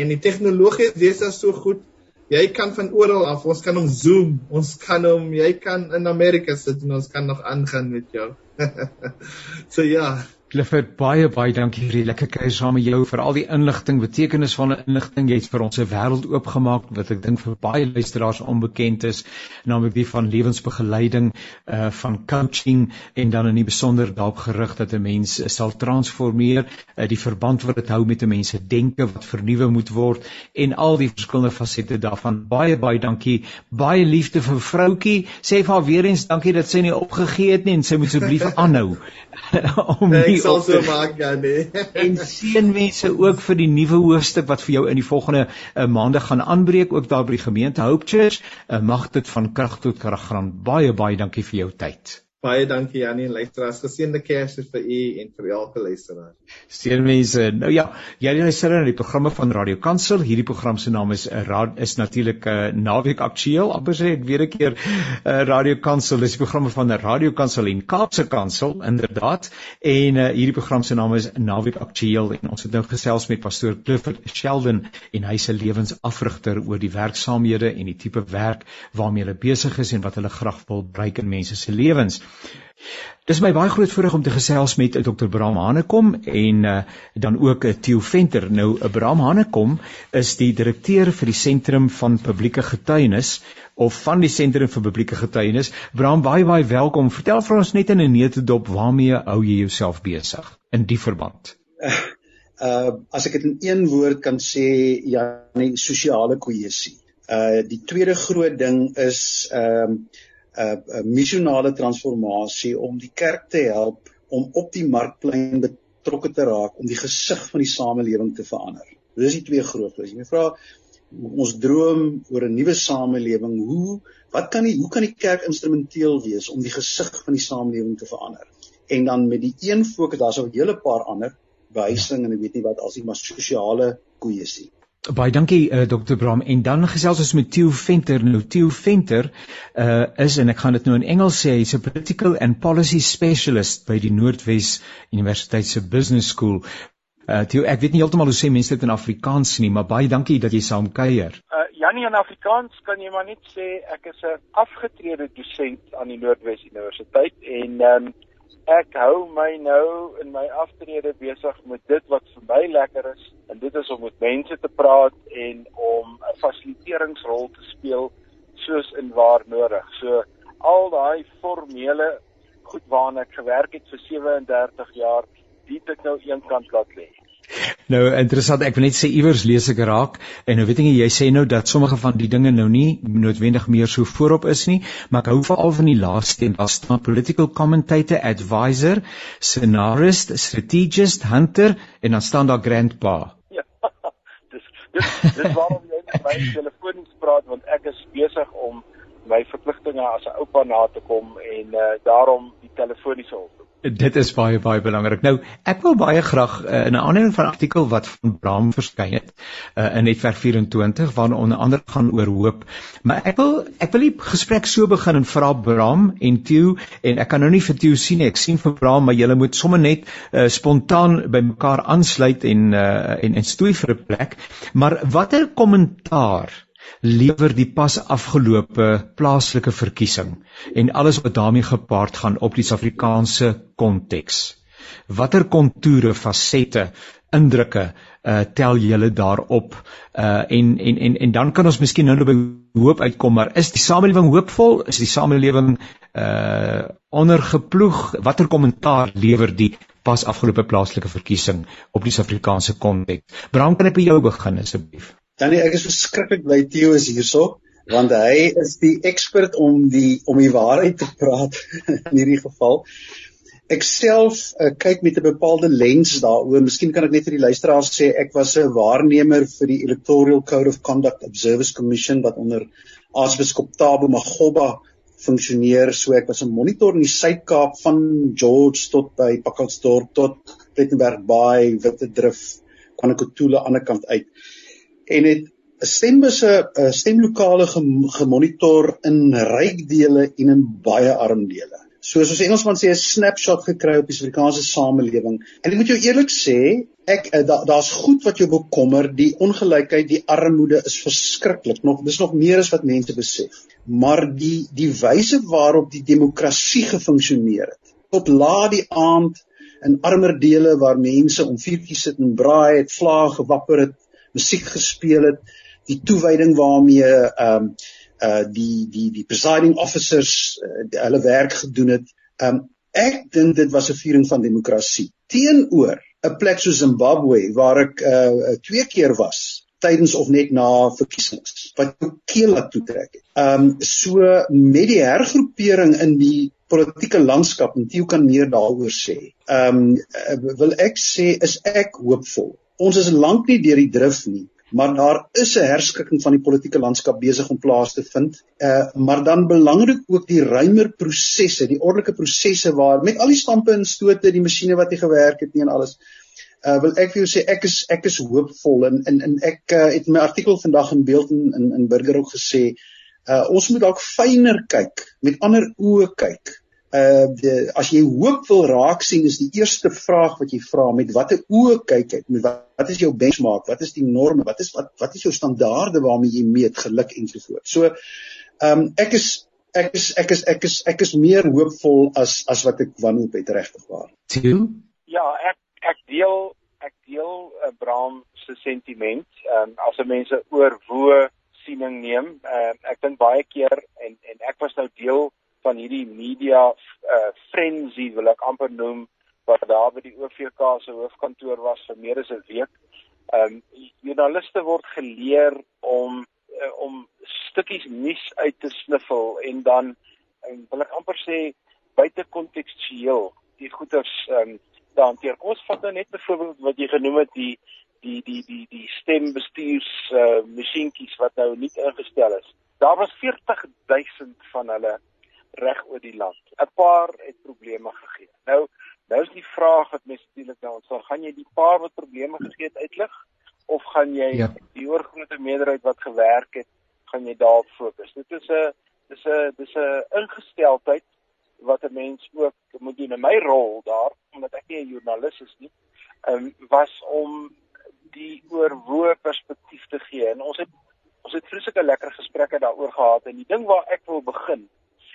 en die tegnologie is dit so goed. Jy kan van oral af, ons kan hom Zoom, ons kan hom, jy kan in Amerika sit en ons kan nog aangaan met jou. so ja, Clifford, baie baie dankie vir die lekker kuier saam met jou vir al die inligting, betekenisvolle inligting. Jy het vir ons 'n wêreld oopgemaak wat ek dink vir baie luisteraars onbekend is, naamlik die van lewensbegeleiding, uh van coaching en dan in die besonder daarop gerig dat 'n mens sal transformeer, uh, die verband wat dit hou met 'n mens se denke wat vernuwe moet word en al die verskillende fasette daarvan. Baie baie dankie. Baie liefde vir vroutjie. Sê vir haar weer eens dankie dat sy nie opgegee het nie en sy moet asseblief aanhou om nie sal so maak ja nee. en seën mense ook vir die nuwe hoofstuk wat vir jou in die volgende uh, maande gaan aanbreek ook daar by die gemeente Hope Church. Uh, mag dit van krag tot krag gaan. Baie baie dankie vir jou tyd. Baie dankie Janie en luisteraars. Geseënde Kersfees vir u en vir elke luisteraar. Seën mense. Nou ja, jy luister na die programme van Radio Kansel. Hierdie program se naam is uh, is natuurlik 'n uh, eh, naweek aktueel. Amper sê ek weer 'n keer uh, Radio Kansel. Dis die programme van Radio Kansel en Kaapse Kansel inderdaad. En uh, hierdie program se naam is Naweek Aktueel en ons het nou gesels met pastoor Clifford Sheldon en hy se lewensafrigter oor die werksaamhede en die tipe werk waarmee hulle besig is en wat hulle graag wil bereik in mense se lewens. Dis my baie groot voorreg om te gesels met Dr. Bram Hanekom en uh, dan ook uh, Theo Venter. Nou uh, Bram Hanekom is die direkteur vir die Sentrum van Publieke Getuienis of van die Sentrum vir Publieke Getuienis. Bram, baie baie welkom. Vertel vir ons net in 'n neutedop waarmee hou jy jouself besig in die verband? Uh, uh as ek dit in een woord kan sê, ja, nee, sosiale kohesie. Uh die tweede groot ding is ehm uh, uh, missionale transformasie om die kerk te help om op die markplein betrokke te raak om die gesig van die samelewing te verander. Dis die twee grootes. Jy vra ons droom oor 'n nuwe samelewing. Hoe wat kan die hoe kan die kerk instrumenteel wees om die gesig van die samelewing te verander? En dan met die een fokus, daar's 'n hele paar ander behuising en ek weet nie wat as die maar sosiale kohesie. Baie dankie uh, Dr. Bram en dan gesels ons met Theo Venter. Nou Theo Venter uh, is en ek gaan dit nou in Engels sê, hy's 'n political and policy specialist by die Noordwes Universiteit se Business School. Uh, Theo, ek weet nie heeltemal hoe sê mense dit in Afrikaans nie, maar baie dankie dat jy saam kuier. Uh, Janie in Afrikaans kan jy maar net sê ek is 'n afgetrede dosent aan die Noordwes Universiteit en um, ek hou my nou in my aftrede besig met dit wat vir my lekker is en dit is om met mense te praat en om 'n fasiliteringsrol te speel soos in waar nodig. So al daai formele goed waarna ek gewerk het vir 37 jaar, dit ek nou eenkant laat lê. Nou interessant, ek wil net sê iewers lees ek raak en nou weet ek jy sê nou dat sommige van die dinge nou nie noodwendig meer so voorop is nie, maar ek hou veral van die laaste een, daar staan political commentator, advisor, scenarist, strategist, hunter en dan staan daar grandpa. Ja. Dis dis dis waarom jy met my telefonies praat want ek is besig om my verpligtinge as 'n oupa na te kom en uh, daarom die telefoniese hulp. Dit is baie baie belangrik. Nou, ek wil baie graag uh, in 'n aanleiding van artikel wat van Bram verskyn het uh, in Netwerk 24 waarna onder andere gaan oor hoop. Maar ek wil ek wil die gesprek so begin en vra Bram en Theo en ek kan nou nie vir Theo sien nie. Ek sien vir Bram, maar julle moet sommer net uh, spontaan by mekaar aansluit en uh, en en stoei vir 'n plek. Maar watter kommentaar lewer die pas afgelope plaaslike verkiesing en alles wat daarmee gepaard gaan op die Suid-Afrikaanse konteks. Watter kontoure, fasette, indrukke uh tel julle daarop? Uh en en en en dan kan ons miskien nou by hoop uitkom maar is die samelewing hoopvol? Is die samelewing uh ondergeploeg? Watter kommentaar lewer die pas afgelope plaaslike verkiesing op die Suid-Afrikaanse konteks? Bram kan ek by jou begin asseblief Tannie, ek is verskriklik bly Theo is hierso want hy is die ekspert om die om die waarheid te praat in hierdie geval. Ek self uh, kyk met 'n bepaalde lens daaroor. Miskien kan ek net vir die luisteraars sê ek was 'n waarnemer vir die Electoral Code of Conduct Observers Commission wat onder Aartsbiskop Tabo Magoba funksioneer. So ek was 'n monitor in die Suid-Kaap van George tot by Pakkalsdorp tot Plettenberg Bay, Witdrif, Kwanakotula aan die ander kant uit en het stembusse uh, stemlokale gemonitor in ryk dele en in baie arm dele. Soos ons Engelsman sê 'n snapshot gekry op die Suid-Afrikaanse samelewing. En ek moet jou eerlik sê, ek uh, daar's da goed wat jou bekommer, die ongelykheid, die armoede is verskriklik. Nog dis nog meer as wat mense besef. Maar die die wyse waarop die demokrasie gefunksioneer het, tot laat die aand in armer dele waar mense om vuurtjies sit en braai het, vlae gewapper het, musiek gespeel het, die toewyding waarmee ehm um, uh die die die presiding officers uh, hulle werk gedoen het. Ehm um, ek dink dit was 'n viering van demokrasie teenoor 'n plek soos Zimbabwe waar ek uh twee keer was tydens of net na verkiesings wat keel laat toetrek het. Ehm um, so met die hergroepering in die politieke landskap en Theo kan meer daaroor sê. Ehm um, wil ek sê is ek hoopvol ons is lank nie deur die drif nie maar daar is 'n herskikking van die politieke landskap besig om plaas te vind. Uh maar dan belangrik ook die ruimer prosesse, die ordelike prosesse waar met al die stampe en stote, die masjiene wat hy gewerk het nie en alles. Uh wil ek vir jou sê ek is ek is hoopvol en en, en ek uh, het my artikel vandag in beeld in in, in burger ook gesê uh ons moet dalk fyner kyk, met ander oë kyk uh die, as jy hoop wil raak sien is die eerste vraag wat jy vra met watter oë kyk jy met wat, wat is jou benchmark? Wat is die norme? Wat is wat wat is jou standaarde waarmee jy meet geluk ensovoorts? So ehm um, ek is ek is ek is ek is ek is meer hoopvol as as wat ek wanhoop het regtig waar ja ek ek deel ek deel uh, Bram se sentiment. Ehm um, as mense oorwoe siening neem uh, ek dink baie keer en en ek was nou deel van hierdie media uh, frenzy wil ek amper noem wat daar by die OVK se hoofkantoor was vir meer as 'n week. Ehm um, joernaliste word geleer om uh, om stukkies nuus uit te sniffel en dan en wil ek amper sê buite kontekstueel die goeters ehm um, te hanteer. Ons vat nou net byvoorbeeld wat jy genoem het die die die die die stembestuurs uh, masjienkies wat nou nie ingestel is. Daar was 40000 van hulle reg oor die land. 'n Paar het probleme gegee. Nou, nou is die vraag wat mens natuurlik nou sal gaan jy die paar wat probleme gegee het uitlig of gaan jy ja. die oorgrootste meerderheid wat gewerk het, gaan jy daarop fokus. Dit is 'n dis 'n dis 'n ingesteldheid wat 'n mens ook moet doen in my rol daar omdat ek nie 'n joernalis is nie. Ehm um, was om die oorwoe perspektief te gee en ons het ons het vreeslike lekker gesprekke daaroor gehad en die ding waar ek wil begin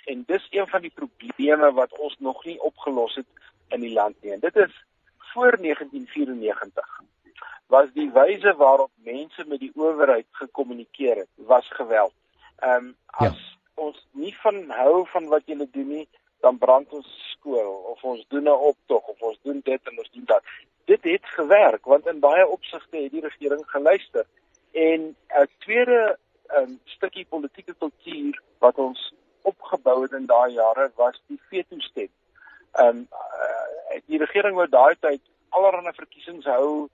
en dis een van die probleme wat ons nog nie opgelos het in die land nie. En dit is voor 1994 was die wyse waarop mense met die owerheid gekommunikeer het, was geweld. Ehm um, as ja. ons nie van hou van wat julle doen nie, dan brand ons skool of ons doen 'n optog of ons doen dit en ons doen dat. Dit het gewerk want in baie opsigte het die regering geluister. En 'n tweede um, stukkie politieke kultuur wat ons opgebou het in daai jare was die veto stem. Ehm um, uh, die regering wou daai tyd allerlei verkiesings hou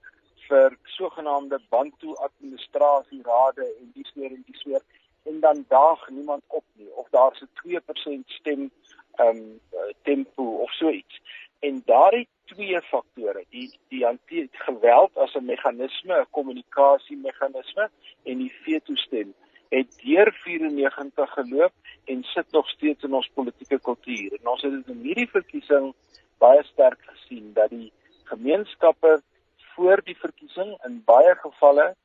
vir sogenaamde bantu administrasie rade en dis meer en dis meer en dan daag niemand op nie of daar's 'n 2% stem ehm um, tempo of so iets. En daardie twee faktore, die die hanteer geweld as 'n meganisme, 'n kommunikasiemeganisme en die veto stem het deur 94 geloop en sit nog steeds in ons politieke kultuur. En ons het dit in hierdie verkiesing baie sterk gesien dat die gemeenskappe voor die verkiesing in baie gevalle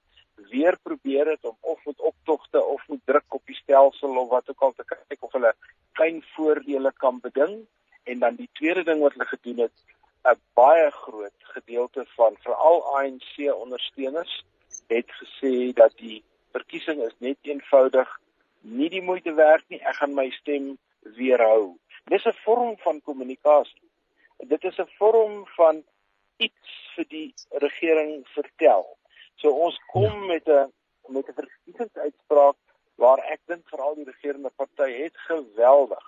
weer probeer het om of met optogte of met druk op die stelsel of wat ook al te kyk of hulle klein voordele kan beding en dan die tweede ding wat hulle gedoen het 'n baie groot gedeelte van veral ANC ondersteuners het gesê dat die verkiesing is net eenvoudig nie die moeite werd nie. Ek gaan my stem weerhou dis 'n vorm van kommunikasie. Dit is 'n vorm van iets vir die regering vertel. So ons kom ja. met 'n met 'n verkiesingsuitspraak waar ek dink veral die regerende party het geweldig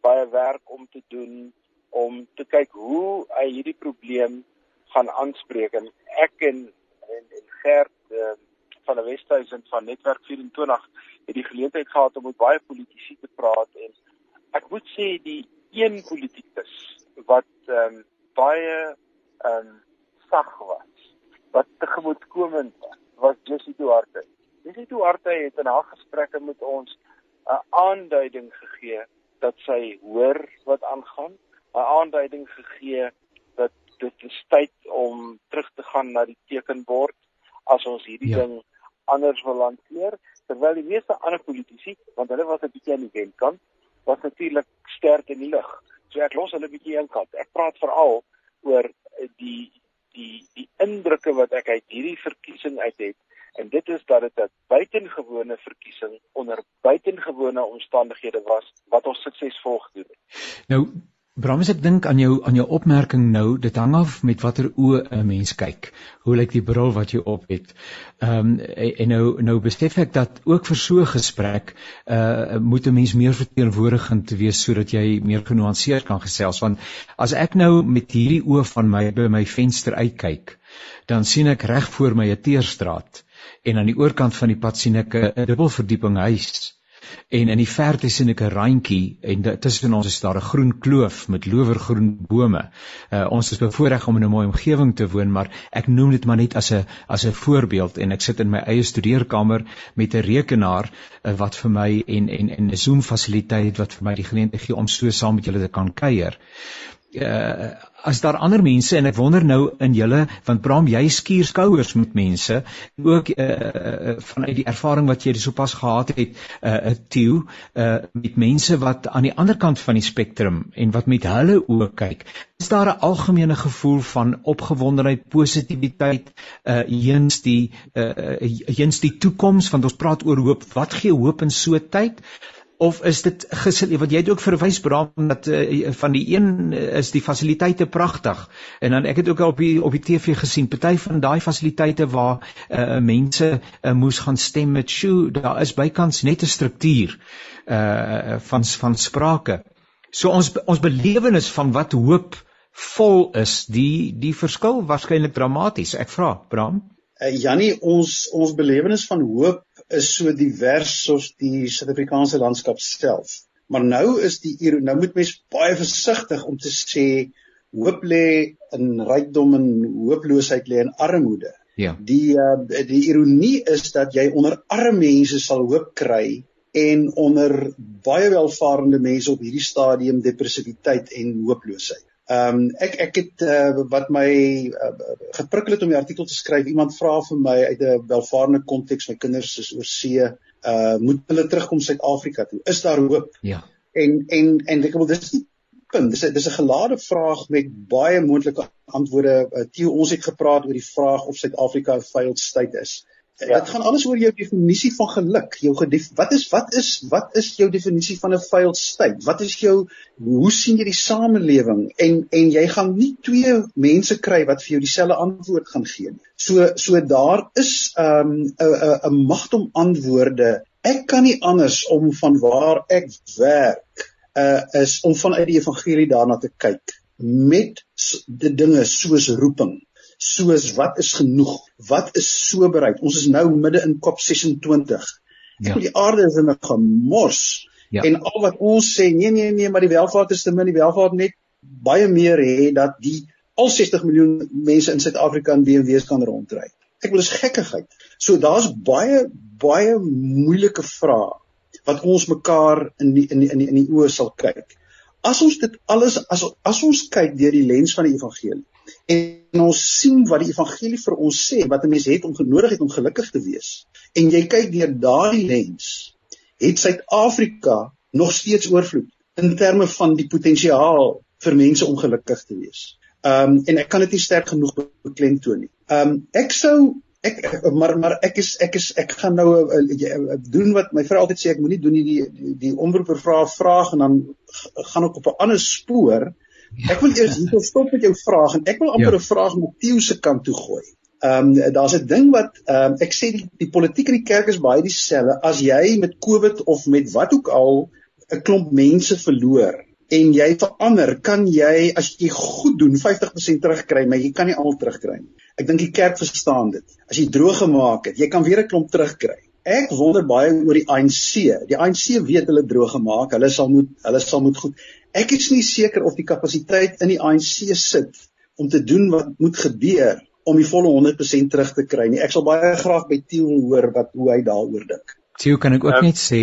baie werk om te doen om te kyk hoe hy hierdie probleem gaan aanspreek. En ek en en, en Gert uh, van die Wesduisend van Netwerk 24 het die geleentheid gehad om met baie politici te praat en ek moet sê die een politikus wat um, baie um, sag was wat tegemoetkomend was Jessie Duarte. Jessie Duarte het in haar gesprekke met ons 'n aanduiding gegee dat sy hoor wat aangaan, 'n aanduiding gegee dat dit is tyd om terug te gaan na die tekenbord as ons hierdie ja. ding anders wil hanteer, terwyl die meeste ander politici, want hulle was 'n bietjie aan die wentkant, was natuurlik sterk in die lug. So ek los hulle bietjie eenkant. Ek praat veral oor die die die indrukke wat ek uit hierdie verkiesing uit het en dit is dat dit 'n buitengewone verkiesing onder buitengewone omstandighede was wat ons suksesvol gedoen het. Nou Bram, ek dink aan jou aan jou opmerking nou, dit hang af met watter oë 'n mens kyk. Hoe lyk die bril wat jy op het? Ehm um, en nou nou besef ek dat ook vir so 'n gesprek uh moet 'n mens meer verteenwoordigend te wees sodat jy meer genuanceerd kan gesels want as ek nou met hierdie oë van my by my venster uitkyk, dan sien ek reg voor my 'n teerstraat en aan die oorkant van die pad sien ek 'n dubbelverdieping huis en in die verte sien ek 'n randjie en tussen ons is daar 'n groen kloof met lowergroen bome. Uh, ons is bevoorreg om in 'n mooi omgewing te woon, maar ek noem dit maar net as 'n as 'n voorbeeld en ek sit in my eie studeerkamer met 'n rekenaar uh, wat vir my en en en 'n Zoom fasiliteit wat vir my die geleentheid gee om so saam met julle te kan kuier uh, as daar ander mense en ek wonder nou in julle want Bram jy skuur skouers met mense ook uh, uh, vanuit die ervaring wat jy sopas gehad het 'n uh, Tieu uh, met mense wat aan die ander kant van die spektrum en wat met hulle oë kyk. Is daar 'n algemene gevoel van opgewondenheid positiwiteit uh, heens die uh, heens die toekoms want ons praat oor hoop. Wat gee hoop in so 'n tyd of is dit gesil wat jy het ook verwys Bram dat uh, van die een is die fasiliteite pragtig. En dan ek het ook al op die op die TV gesien party van daai fasiliteite waar uh, mense uh, moes gaan stem met shoe daar is bykans net 'n struktuur uh, van van sprake. So ons ons belewenis van wat hoop vol is die die verskil waarskynlik dramaties ek vra Bram. Uh, Jannie ons ons belewenis van hoop is so divers soos die Suid-Afrikaanse landskap self. Maar nou is die nou moet mens baie versigtig om te sê hoop lê in rykdom en hooploosheid lê in armoede. Ja. Die uh, die ironie is dat jy onder arme mense sal hoop kry en onder baie welvarende mense op hierdie stadium depressiwiteit en hooploosheid. Ehm um, ek ek het uh, wat my uh, geprikkel het om die artikel te skryf. Iemand vra vir my uit 'n welvarende konteks, my kinders is oor see, uh moet hulle terugkom Suid-Afrika toe? Is daar hoop? Ja. En en en ek wil dis die punt. Dis 'n dis 'n gelade vraag met baie moontlike antwoorde. Uh, Theo, ons het gepraat oor die vraag of Suid-Afrika 'n failed state is. Ja. Dit gaan alles oor jou definisie van geluk. Jou gedef, wat is wat is wat is jou definisie van 'n failed state? Wat is jou hoe sien jy die samelewing? En en jy gaan nie twee mense kry wat vir jou dieselfde antwoord gaan gee nie. So so daar is 'n um, 'n 'n magte om antwoorde. Ek kan nie anders om van waar ek werk uh is om vanuit die evangelie daarna te kyk met dinge soos roeping soos wat is genoeg? Wat is soberheid? Ons is nou midde in Kop 26. Ja. Die aarde is in 'n gemors. Ja. En al wat ons sê, nee nee nee, maar die welvaart is te min, die welvaart net baie meer hê dat die al 60 miljoen mense in Suid-Afrika in BMW's kan rondry. Ek wil is gekkigheid. So daar's baie baie moeilike vrae wat ons mekaar in die, in die, in die, in die oë sal kyk. As ons dit alles as as ons kyk deur die lens van die evangelie en ons sien wat die evangelie vir ons sê wat 'n mens het om genodig het om gelukkig te wees en jy kyk deur daardie lens het Suid-Afrika nog steeds oorvloed in terme van die potensiaal vir mense om gelukkig te wees. Ehm um, en ek kan dit nie sterk genoeg beklemtoon nie. Ehm um, ek sou ek maar maar ek is ek is ek gaan nou uh, doen wat my vrou altyd sê ek moenie doen nie die die, die omroeper vra 'n vraag en dan gaan ek op 'n ander spoor Ek wil eers hier stop met jou vraag en ek wil amper 'n ja. vraag met Tieu se kant toe gooi. Ehm um, daar's 'n ding wat ehm um, ek sê die, die politiek in die kerk is baie dieselfde as jy met Covid of met wat ook al 'n klomp mense verloor en jy verander, kan jy as jy goed doen 50% terugkry, maar jy kan nie al terugkry nie. Ek dink die kerk verstaan dit. As jy droog gemaak het, jy kan weer 'n klomp terugkry. Ek wonder baie oor die ANC. Die ANC weet hulle droog gemaak. Hulle sal moet hulle sal moet goed. Ek is nie seker of die kapasiteit in die ANC sit om te doen wat moet gebeur om die volle 100% terug te kry nie. Ek sal baie graag by Tieu hoor wat hoe hy daaroor dink. Tieu kan ek ook uh, net sê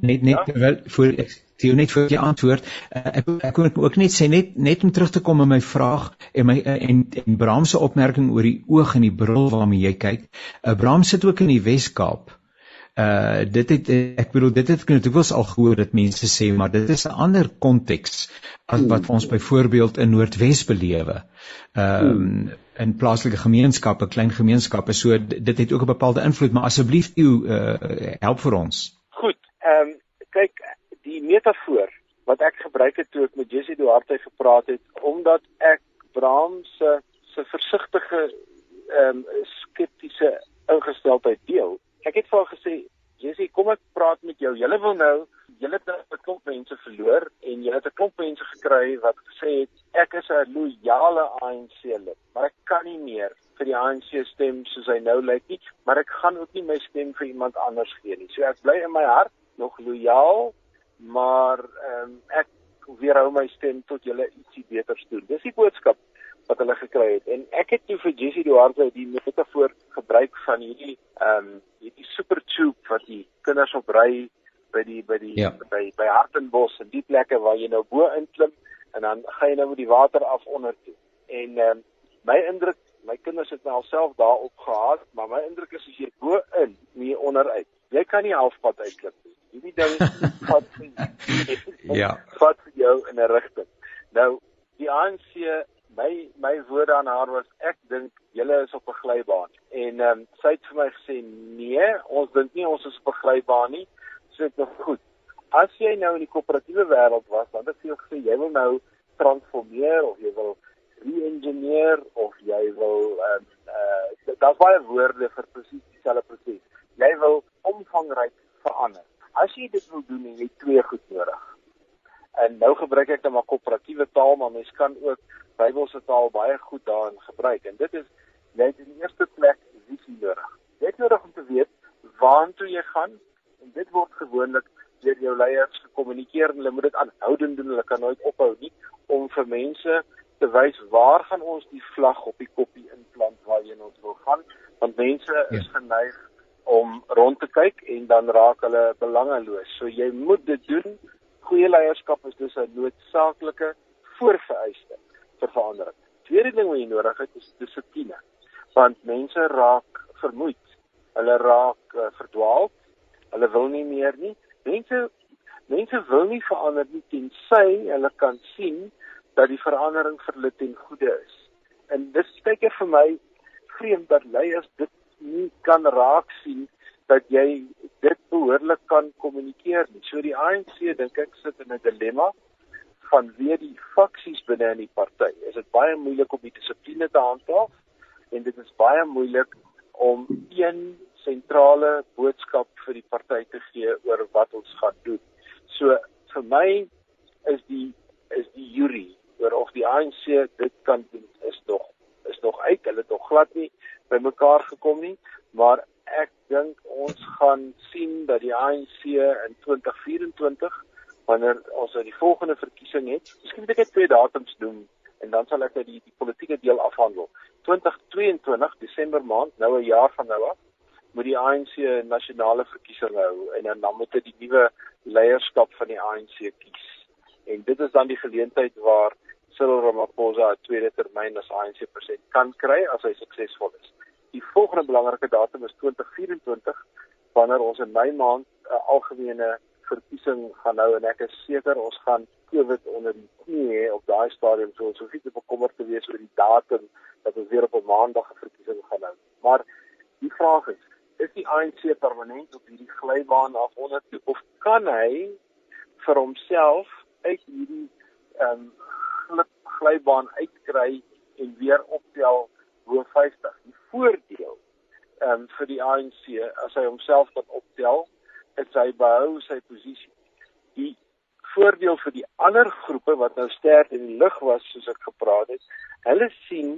net net ja? terwyl voor ek Tieu net vir die antwoord. Uh, ek ek kon ook net sê net net om terug te kom met my vraag en my uh, en, en Bram se opmerking oor die oog en die bril waarmee jy kyk. Uh, Bram sit ook in die Wes-Kaap uh dit het ek bedoel dit het ek was al gehoor dat mense sê maar dit is 'n ander konteks as wat ons byvoorbeeld in Noordwes belewe. Ehm um, in plaaslike gemeenskappe, klein gemeenskappe, so dit het ook 'n bepaalde invloed, maar asseblief u uh help vir ons. Goed. Ehm um, kyk die metafoor wat ek gebruik het toe ek met Jessie Duarte gepraat het omdat ek Brahms se se versigtige ehm um, skeptiese ingesteldheid deel ek het vir haar gesê, Jessie, kom ek praat met jou. Julle wil nou, julle het nou 'n klomp mense verloor en julle het 'n klomp mense gekry wat gesê het ek is 'n loyale ANC lid, maar ek kan nie meer vir die ANC stem soos hy nou lyk nie, maar ek gaan ook nie my stem vir iemand anders gee nie. So ek bly in my hart nog loyaal, maar ehm um, ek weerhou my stem tot julle ietsie beters doen. Dis die boodskap wat hulle gekry het. En ek het toe vir Jessie Duarte die metafoor gebruik van hierdie ehm um, hierdie super tube wat die kinders op ry by die by die ja. by by Hartenbos en die plekke waar jy nou bo inklim en dan gaan jy nou met die water af onder toe. En ehm um, my indruk, my kinders het nou alself daar op gehad, maar my indruk is as jy bo in, nie onder uit. Jy kan nie halfpad uitklip nie. Hierdie ding vat ja. vat jou in 'n rigting. Nou die ANC my my woorde aan haar was ek dink julle is op 'n glybaan en ehm um, sy het vir my gesê nee ons dink nie ons is op 'n glybaan nie dit nog goed. As jy nou in die koöperatiewe wêreld was dan het jy gesê jy wil nou transformeer of jy wil re-engineer of jy wil ehm um, uh, daar's baie woorde vir presies dieselfde proses. Jy wil omvangryk verander. As jy dit wil doen jy twee goed nodig en nou gebruik ek dan maar koöperatiewe taal maar mens kan ook Bybelse taal baie goed daarin gebruik en dit is jy het in die eerste plek visie nodig. Jy het nodig om te weet waartoe jy gaan en dit word gewoonlik deur jou leiers gekommunikeer en hulle moet dit aanhoudend doen. Hulle kan nooit ophou nie om vir mense te wys waar gaan ons die vlag op die koppie inplant waarheen ons wil gaan want mense ja. is geneig om rond te kyk en dan raak hulle belangeloos. So jy moet dit doen. Goeie leierskap is dus 'n noodsaaklike voorvereiste vir verandering. Tweede ding wat jy nodig het is dissipline. Want mense raak vermoeid. Hulle raak uh, verdwaal. Hulle wil nie meer nie. Mense mense wil nie verander nie tensy hulle kan sien dat die verandering vir hulle ten goede is. En dis steker vir my vreemd dat leiers dit nie kan raak sien dat jy dit behoorlik kan kommunikeer nie. So die ANC dink ek sit in 'n dilemma van wie die faksies binne in die party. Is dit baie moeilik om die dissipline te handhaaf en dit is baie moeilik om een sentrale boodskap vir die party te gee oor wat ons gaan doen. So vir my is die is die jury oor of die ANC dit kan doen is nog is nog uit. Hulle het nog glad nie bymekaar gekom nie, maar ek dink ons gaan sien dat die ANC in 2024 wanneer ons uit die volgende verkiesing het, miskien moet ek net twee datums noem en dan sal ek uit die, die politieke deel afhandel. 2022 Desember maand, nou 'n jaar van nou af, moet die ANC 'n nasionale verkiesing hou en dan dan moet dit die nuwe leierskap van die ANC kies. En dit is dan die geleentheid waar Cyril Ramaphosa 'n tweede termyn as ANC president kan kry as hy suksesvol is. Die volgende belangrike datum is 2024 wanneer ons in Mei maand 'n uh, algemene verkiesing gaan hou en ek is seker ons gaan COVID onder die knie hê op daai stadium so ons hoef nie te bekommerd te wees oor die datum dat ons weer op 'n maandag 'n verkiesing gaan hou. Maar die vraag is die ANC permanent op hierdie glybaan af onder toe of kan hy vir homself uit hierdie ehm um, glybaan uitkry en weer optel bo 50? Die voordeel ehm um, vir die ANC as hy homself kan optel is hy behou sy posisie. Die voordeel vir die ander groepe wat nou sterk in die lig was soos ek gepraat het, hulle sien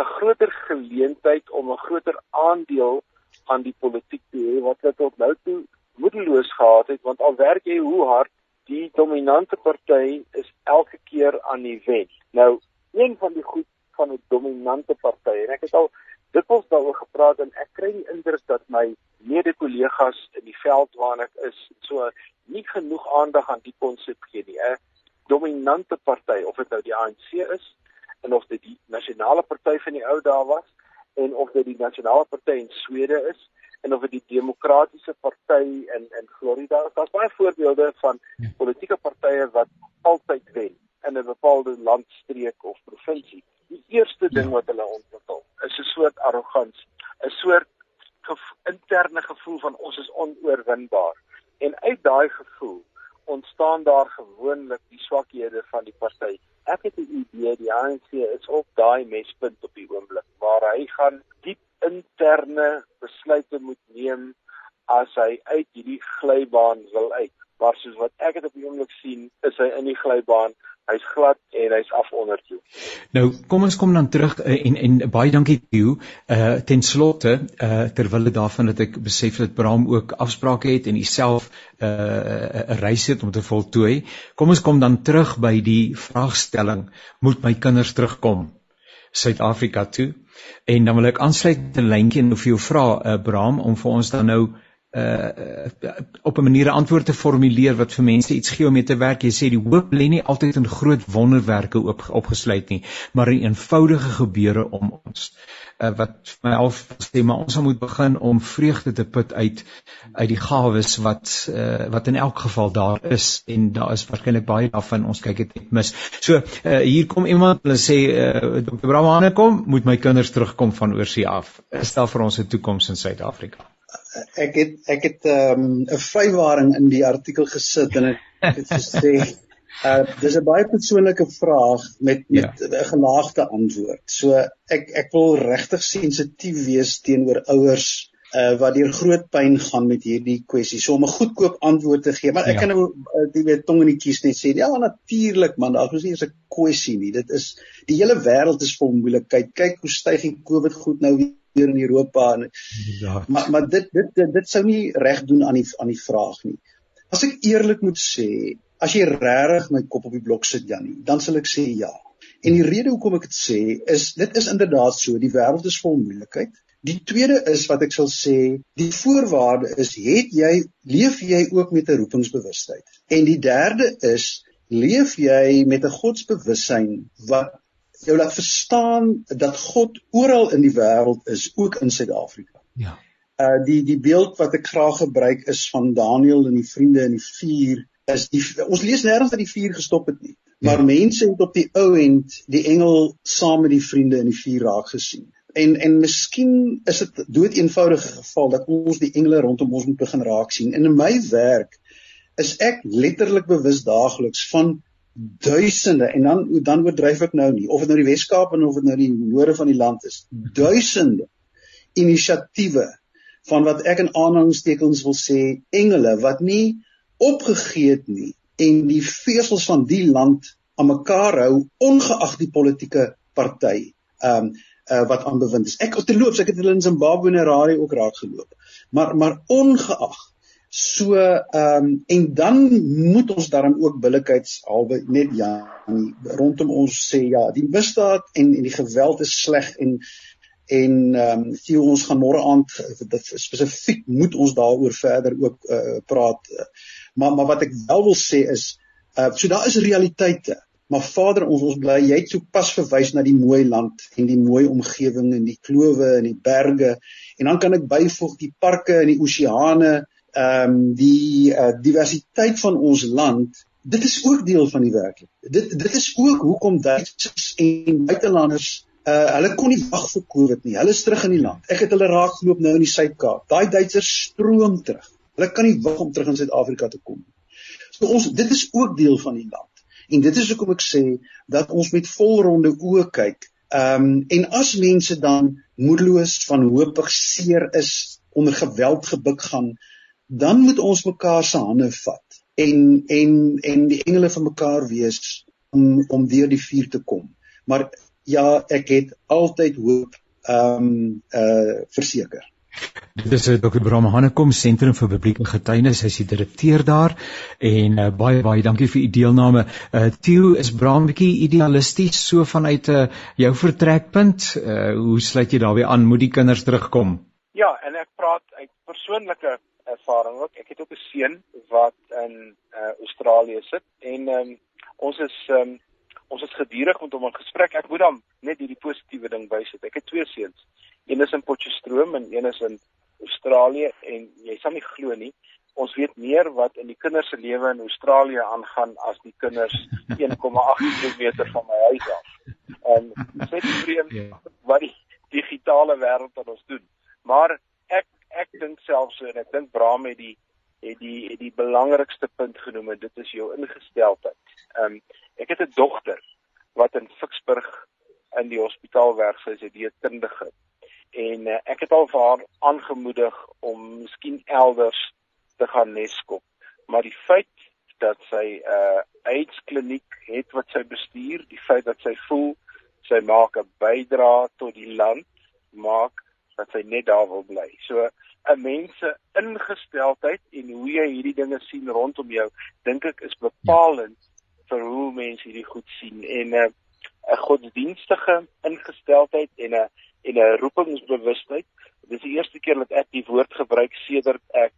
'n groter geleentheid om 'n groter aandeel aan die politiek te hê wat hulle tot nou toe moedeloos gehad het want al werk jy hoe hard die dominante party is elke keer aan die wen. Nou, een van die goed van 'n dominante party en ek het al dikwels daaroor gepraat en ek kry die indruk dat my mede-kollegas in die veld waarin ek is so nie genoeg aandag aan die konsep gee nie. 'n Dominante party of dit nou die ANC is en of dit die nasionale party van die ou dae was en of dit die nasionale party in Swede is en of dit die demokratiese party in in Florida is. Daar's baie voorbeelde van ja. politieke partye wat altyd wen in 'n bepaalde landstreek of provinsie. Die eerste ding ja. wat hulle ontwikkel is 'n soort arrogansie, 'n soort gev interne gevoel van ons is onoorwinbaar. En uit daai gevoel ontstaan daar gewoonlik die swakhede van die party. Ek het 'n idee die ANC is op daai mespunt op die oomblik waar hy gaan diep interne besluite moet neem as hy uit hierdie glybaan wil uit. Maar soos wat ek dit op die oomblik sien, is hy in die glybaan hy's glad en hy's af onder toe. Nou kom ons kom dan terug uh, en en baie dankie Theo. Uh ten slotte uh terwyl dit daarvan dat ek besef dat Bram ook afsprake het en homself uh 'n reis het om te voltooi. Kom ons kom dan terug by die vraagstelling: moet my kinders terugkom Suid-Afrika toe? En dan wil ek aansluit 'n lyntjie en vir jou vra uh Bram om vir ons dan nou uh op 'n manier 'n antwoord te formuleer wat vir mense iets gee om mee te werk. Jy sê die hoop lê nie altyd in groot wonderwerke op, opgesluit nie, maar in eenvoudige gebeure om ons. Uh wat my al sê maar ons moet begin om vreugde te put uit uit die gawes wat uh wat in elk geval daar is en daar is waarskynlik baie daarvan ons kyk dit net mis. So uh hier kom iemand hulle sê uh Dr. Bramane kom, moet my kinders terugkom van oorsee af. Is daar vir ons 'n toekoms in Suid-Afrika? Ek het ek het 'n um, vrywaring in die artikel gesit en ek het gesê uh dis 'n baie persoonlike vraag met met 'n ja. genaagde antwoord. So ek ek wil regtig sensitief wees teenoor ouers uh wat deur groot pyn gaan met hierdie kwessie. So om 'n goedkoop antwoord te gee, maar ek ja. kan nou uh, die weet tong in die kies net sê, ja natuurlik man, daar is nie eens 'n kwessie nie. Dit is die hele wêreld is vol moeilikheid. Kyk hoe styg die COVID goed nou weer in Europa en ja. maar maar dit dit dit, dit sou nie reg doen aan die aan die vraag nie. As ek eerlik moet sê, as jy regtig my kop op die blok sit Jannie, dan sal ek sê ja. En die rede hoekom ek dit sê is dit is inderdaad so, die wêreld is vol moeilikheid. Die tweede is wat ek sal sê, die voorwaarde is het jy leef jy ook met 'n roepingsbewustheid. En die derde is leef jy met 'n godsbewussyn wat jou laat verstaan dat God oral in die wêreld is, ook in Suid-Afrika. Ja. Uh die die beeld wat ek graag gebruik is van Daniël en die vriende in die vuur is die ons lees nêrens dat die vuur gestop het nie. Maar ja. mense het op die ou end die engel saam met die vriende in die vuur raak gesien. En en miskien is dit dood eenvoudige geval dat ons die engele rondom ons moet begin raak sien. En in my werk is ek letterlik bewus daagliks van duisende en dan dan oordryf ek nou nie of dit nou die Weskaap en of dit nou die noorde van die land is. Duisende inisiatiewe van wat ek in aanhalingstekens wil sê engele wat nie opgegee het nie en die vesels van die land aan mekaar hou ongeag die politieke party ehm um, uh, wat aanbewind is. Ek terloops ek het hulle in Zimbabwe en Harare ook raak geloop maar maar ongeag So ehm um, en dan moet ons daarom ook billikheidshalwe net ja rondom ons sê ja, die misdaad en en die geweld is sleg en en ehm um, sien ons gaan môre aand spesifiek moet ons daaroor verder ook uh, praat. Maar maar wat ek wel wil sê is uh so daar is realiteite. Maar Vader ons ons bly jy het so pas verwys na die mooi land en die mooi omgewing en die klowe en die berge en dan kan ek byvoeg die parke en die oseane ehm um, die uh, diversiteit van ons land dit is ook deel van die werklikheid dit dit is ook hoekom Duitsers en buitelanders uh, hulle kon nie wag vir Covid nie. Hulle is terug in die land. Ek het hulle raakgeloop nou in die Suid-Kaap. Daai Duitsers stroom terug. Hulle kan nie wag om terug in Suid-Afrika te kom so ons dit is ook deel van die land. En dit is hoekom ek sê dat ons met volronde oë kyk ehm um, en as mense dan moedeloos van hoopig seer is onder geweld gebuk gaan dan moet ons mekaar se hande vat en en en die engele van mekaar wees om om deur die vuur te kom. Maar ja, ek het altyd hoop ehm um, uh verseker. Dit is Dr. Bram Hanekom Sentrum vir Publieke Getuienis, hy is die direkteur daar en uh, baie baie dankie vir u deelname. Uh Theo is Bram bietjie idealisties so vanuit uh, jou vertrekpunt. Uh hoe sluit jy daarbey aan moet die kinders terugkom? Ja, en ek praat uit persoonlike ervaring ook. Ek het ook 'n seun wat in uh, Australië sit en um, ons is um, ons is gedurig met hom in gesprek. Ek moet dan net hierdie positiewe ding bysit. Ek het twee seuns. Een is in Potchefstroom en een is in Australië en jy sal nie glo nie. Ons weet meer wat in die kinders se lewe in Australië aangaan as die kinders 1,8 km van my huis af. En dit is vreemd ja. wat die digitale wêreld aan ons doen. Maar ek dink selfs so en ek dink Bram het die het die het die belangrikste punt genoem en dit is jou ingesteldheid. Ehm um, ek het 'n dogter wat in Ficksburg in die hospitaal werk sy is 'n dieetkundige en uh, ek het al vir haar aangemoedig om miskien elders te gaan neskop. Maar die feit dat sy 'n uh, AIDS kliniek het wat sy bestuur, die feit dat sy voel sy maak 'n bydrae tot die land maak dat sy net daar wil bly. So 'n mens se ingesteldheid en hoe jy hierdie dinge sien rondom jou, dink ek is bepalend vir hoe mense hierdie goed sien en 'n uh, 'n godsdienstige ingesteldheid en 'n en 'n roepingsbewustheid. Dit is die eerste keer dat ek die woord gebruik sedert ek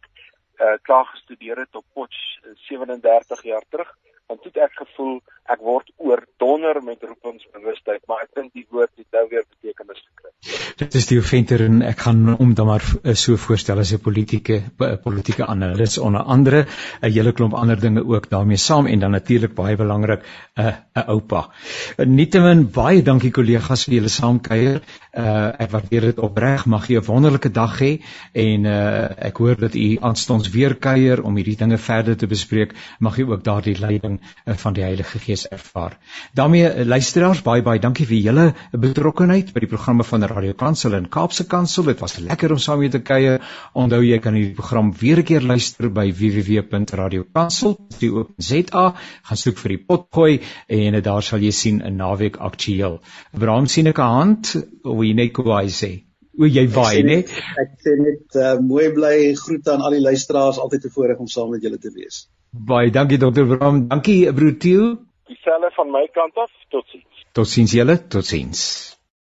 uh, klaar gestudeer het op Potch 37 jaar terug want toe ek gevoel ek word oordonder met roepingsbewustheid maar ek dink die woord het nou weer betekenis gekry. Dit is die venter en ek gaan om dan maar eh, so voorstel as 'n politieke politieke analis onder andere 'n hele klomp ander dinge ook daarmee saam en dan natuurlik baie belangrik 'n uh, 'n oupa. Nietemin baie dankie kollegas vir julle saamkuier. Uh, ek waardeer dit opreg. Mag jy 'n wonderlike dag hê en uh, ek hoor dat u aanstonds weer kuier om hierdie dinge verder te bespreek. Mag jy ook daardie leiding uh, van die Heilige Gees ervaar. daarmee uh, luisteraars baie baie dankie vir julle betrokkenheid by die programme van Radio Kansel en Kaapse Kansel. Dit was lekker om saam met te kuier. Onthou jy kan hierdie program weer 'n keer luister by www.radiokansel.co.za. Gaan soek vir die potgooi en uh, daar sal jy sien 'n naweek aktueel. Abraham sien ek 'n hand jy net kwaai sê. O jy waai nê. Ek sê net uh, mooi bly groete aan al die luisteraars altyd te voorreg om saam met julle te wees. Baie dankie dokter Bram. Dankie broer Tieu. Dieselfde van my kant af. Totsiens. Totsiens julle. Totsiens.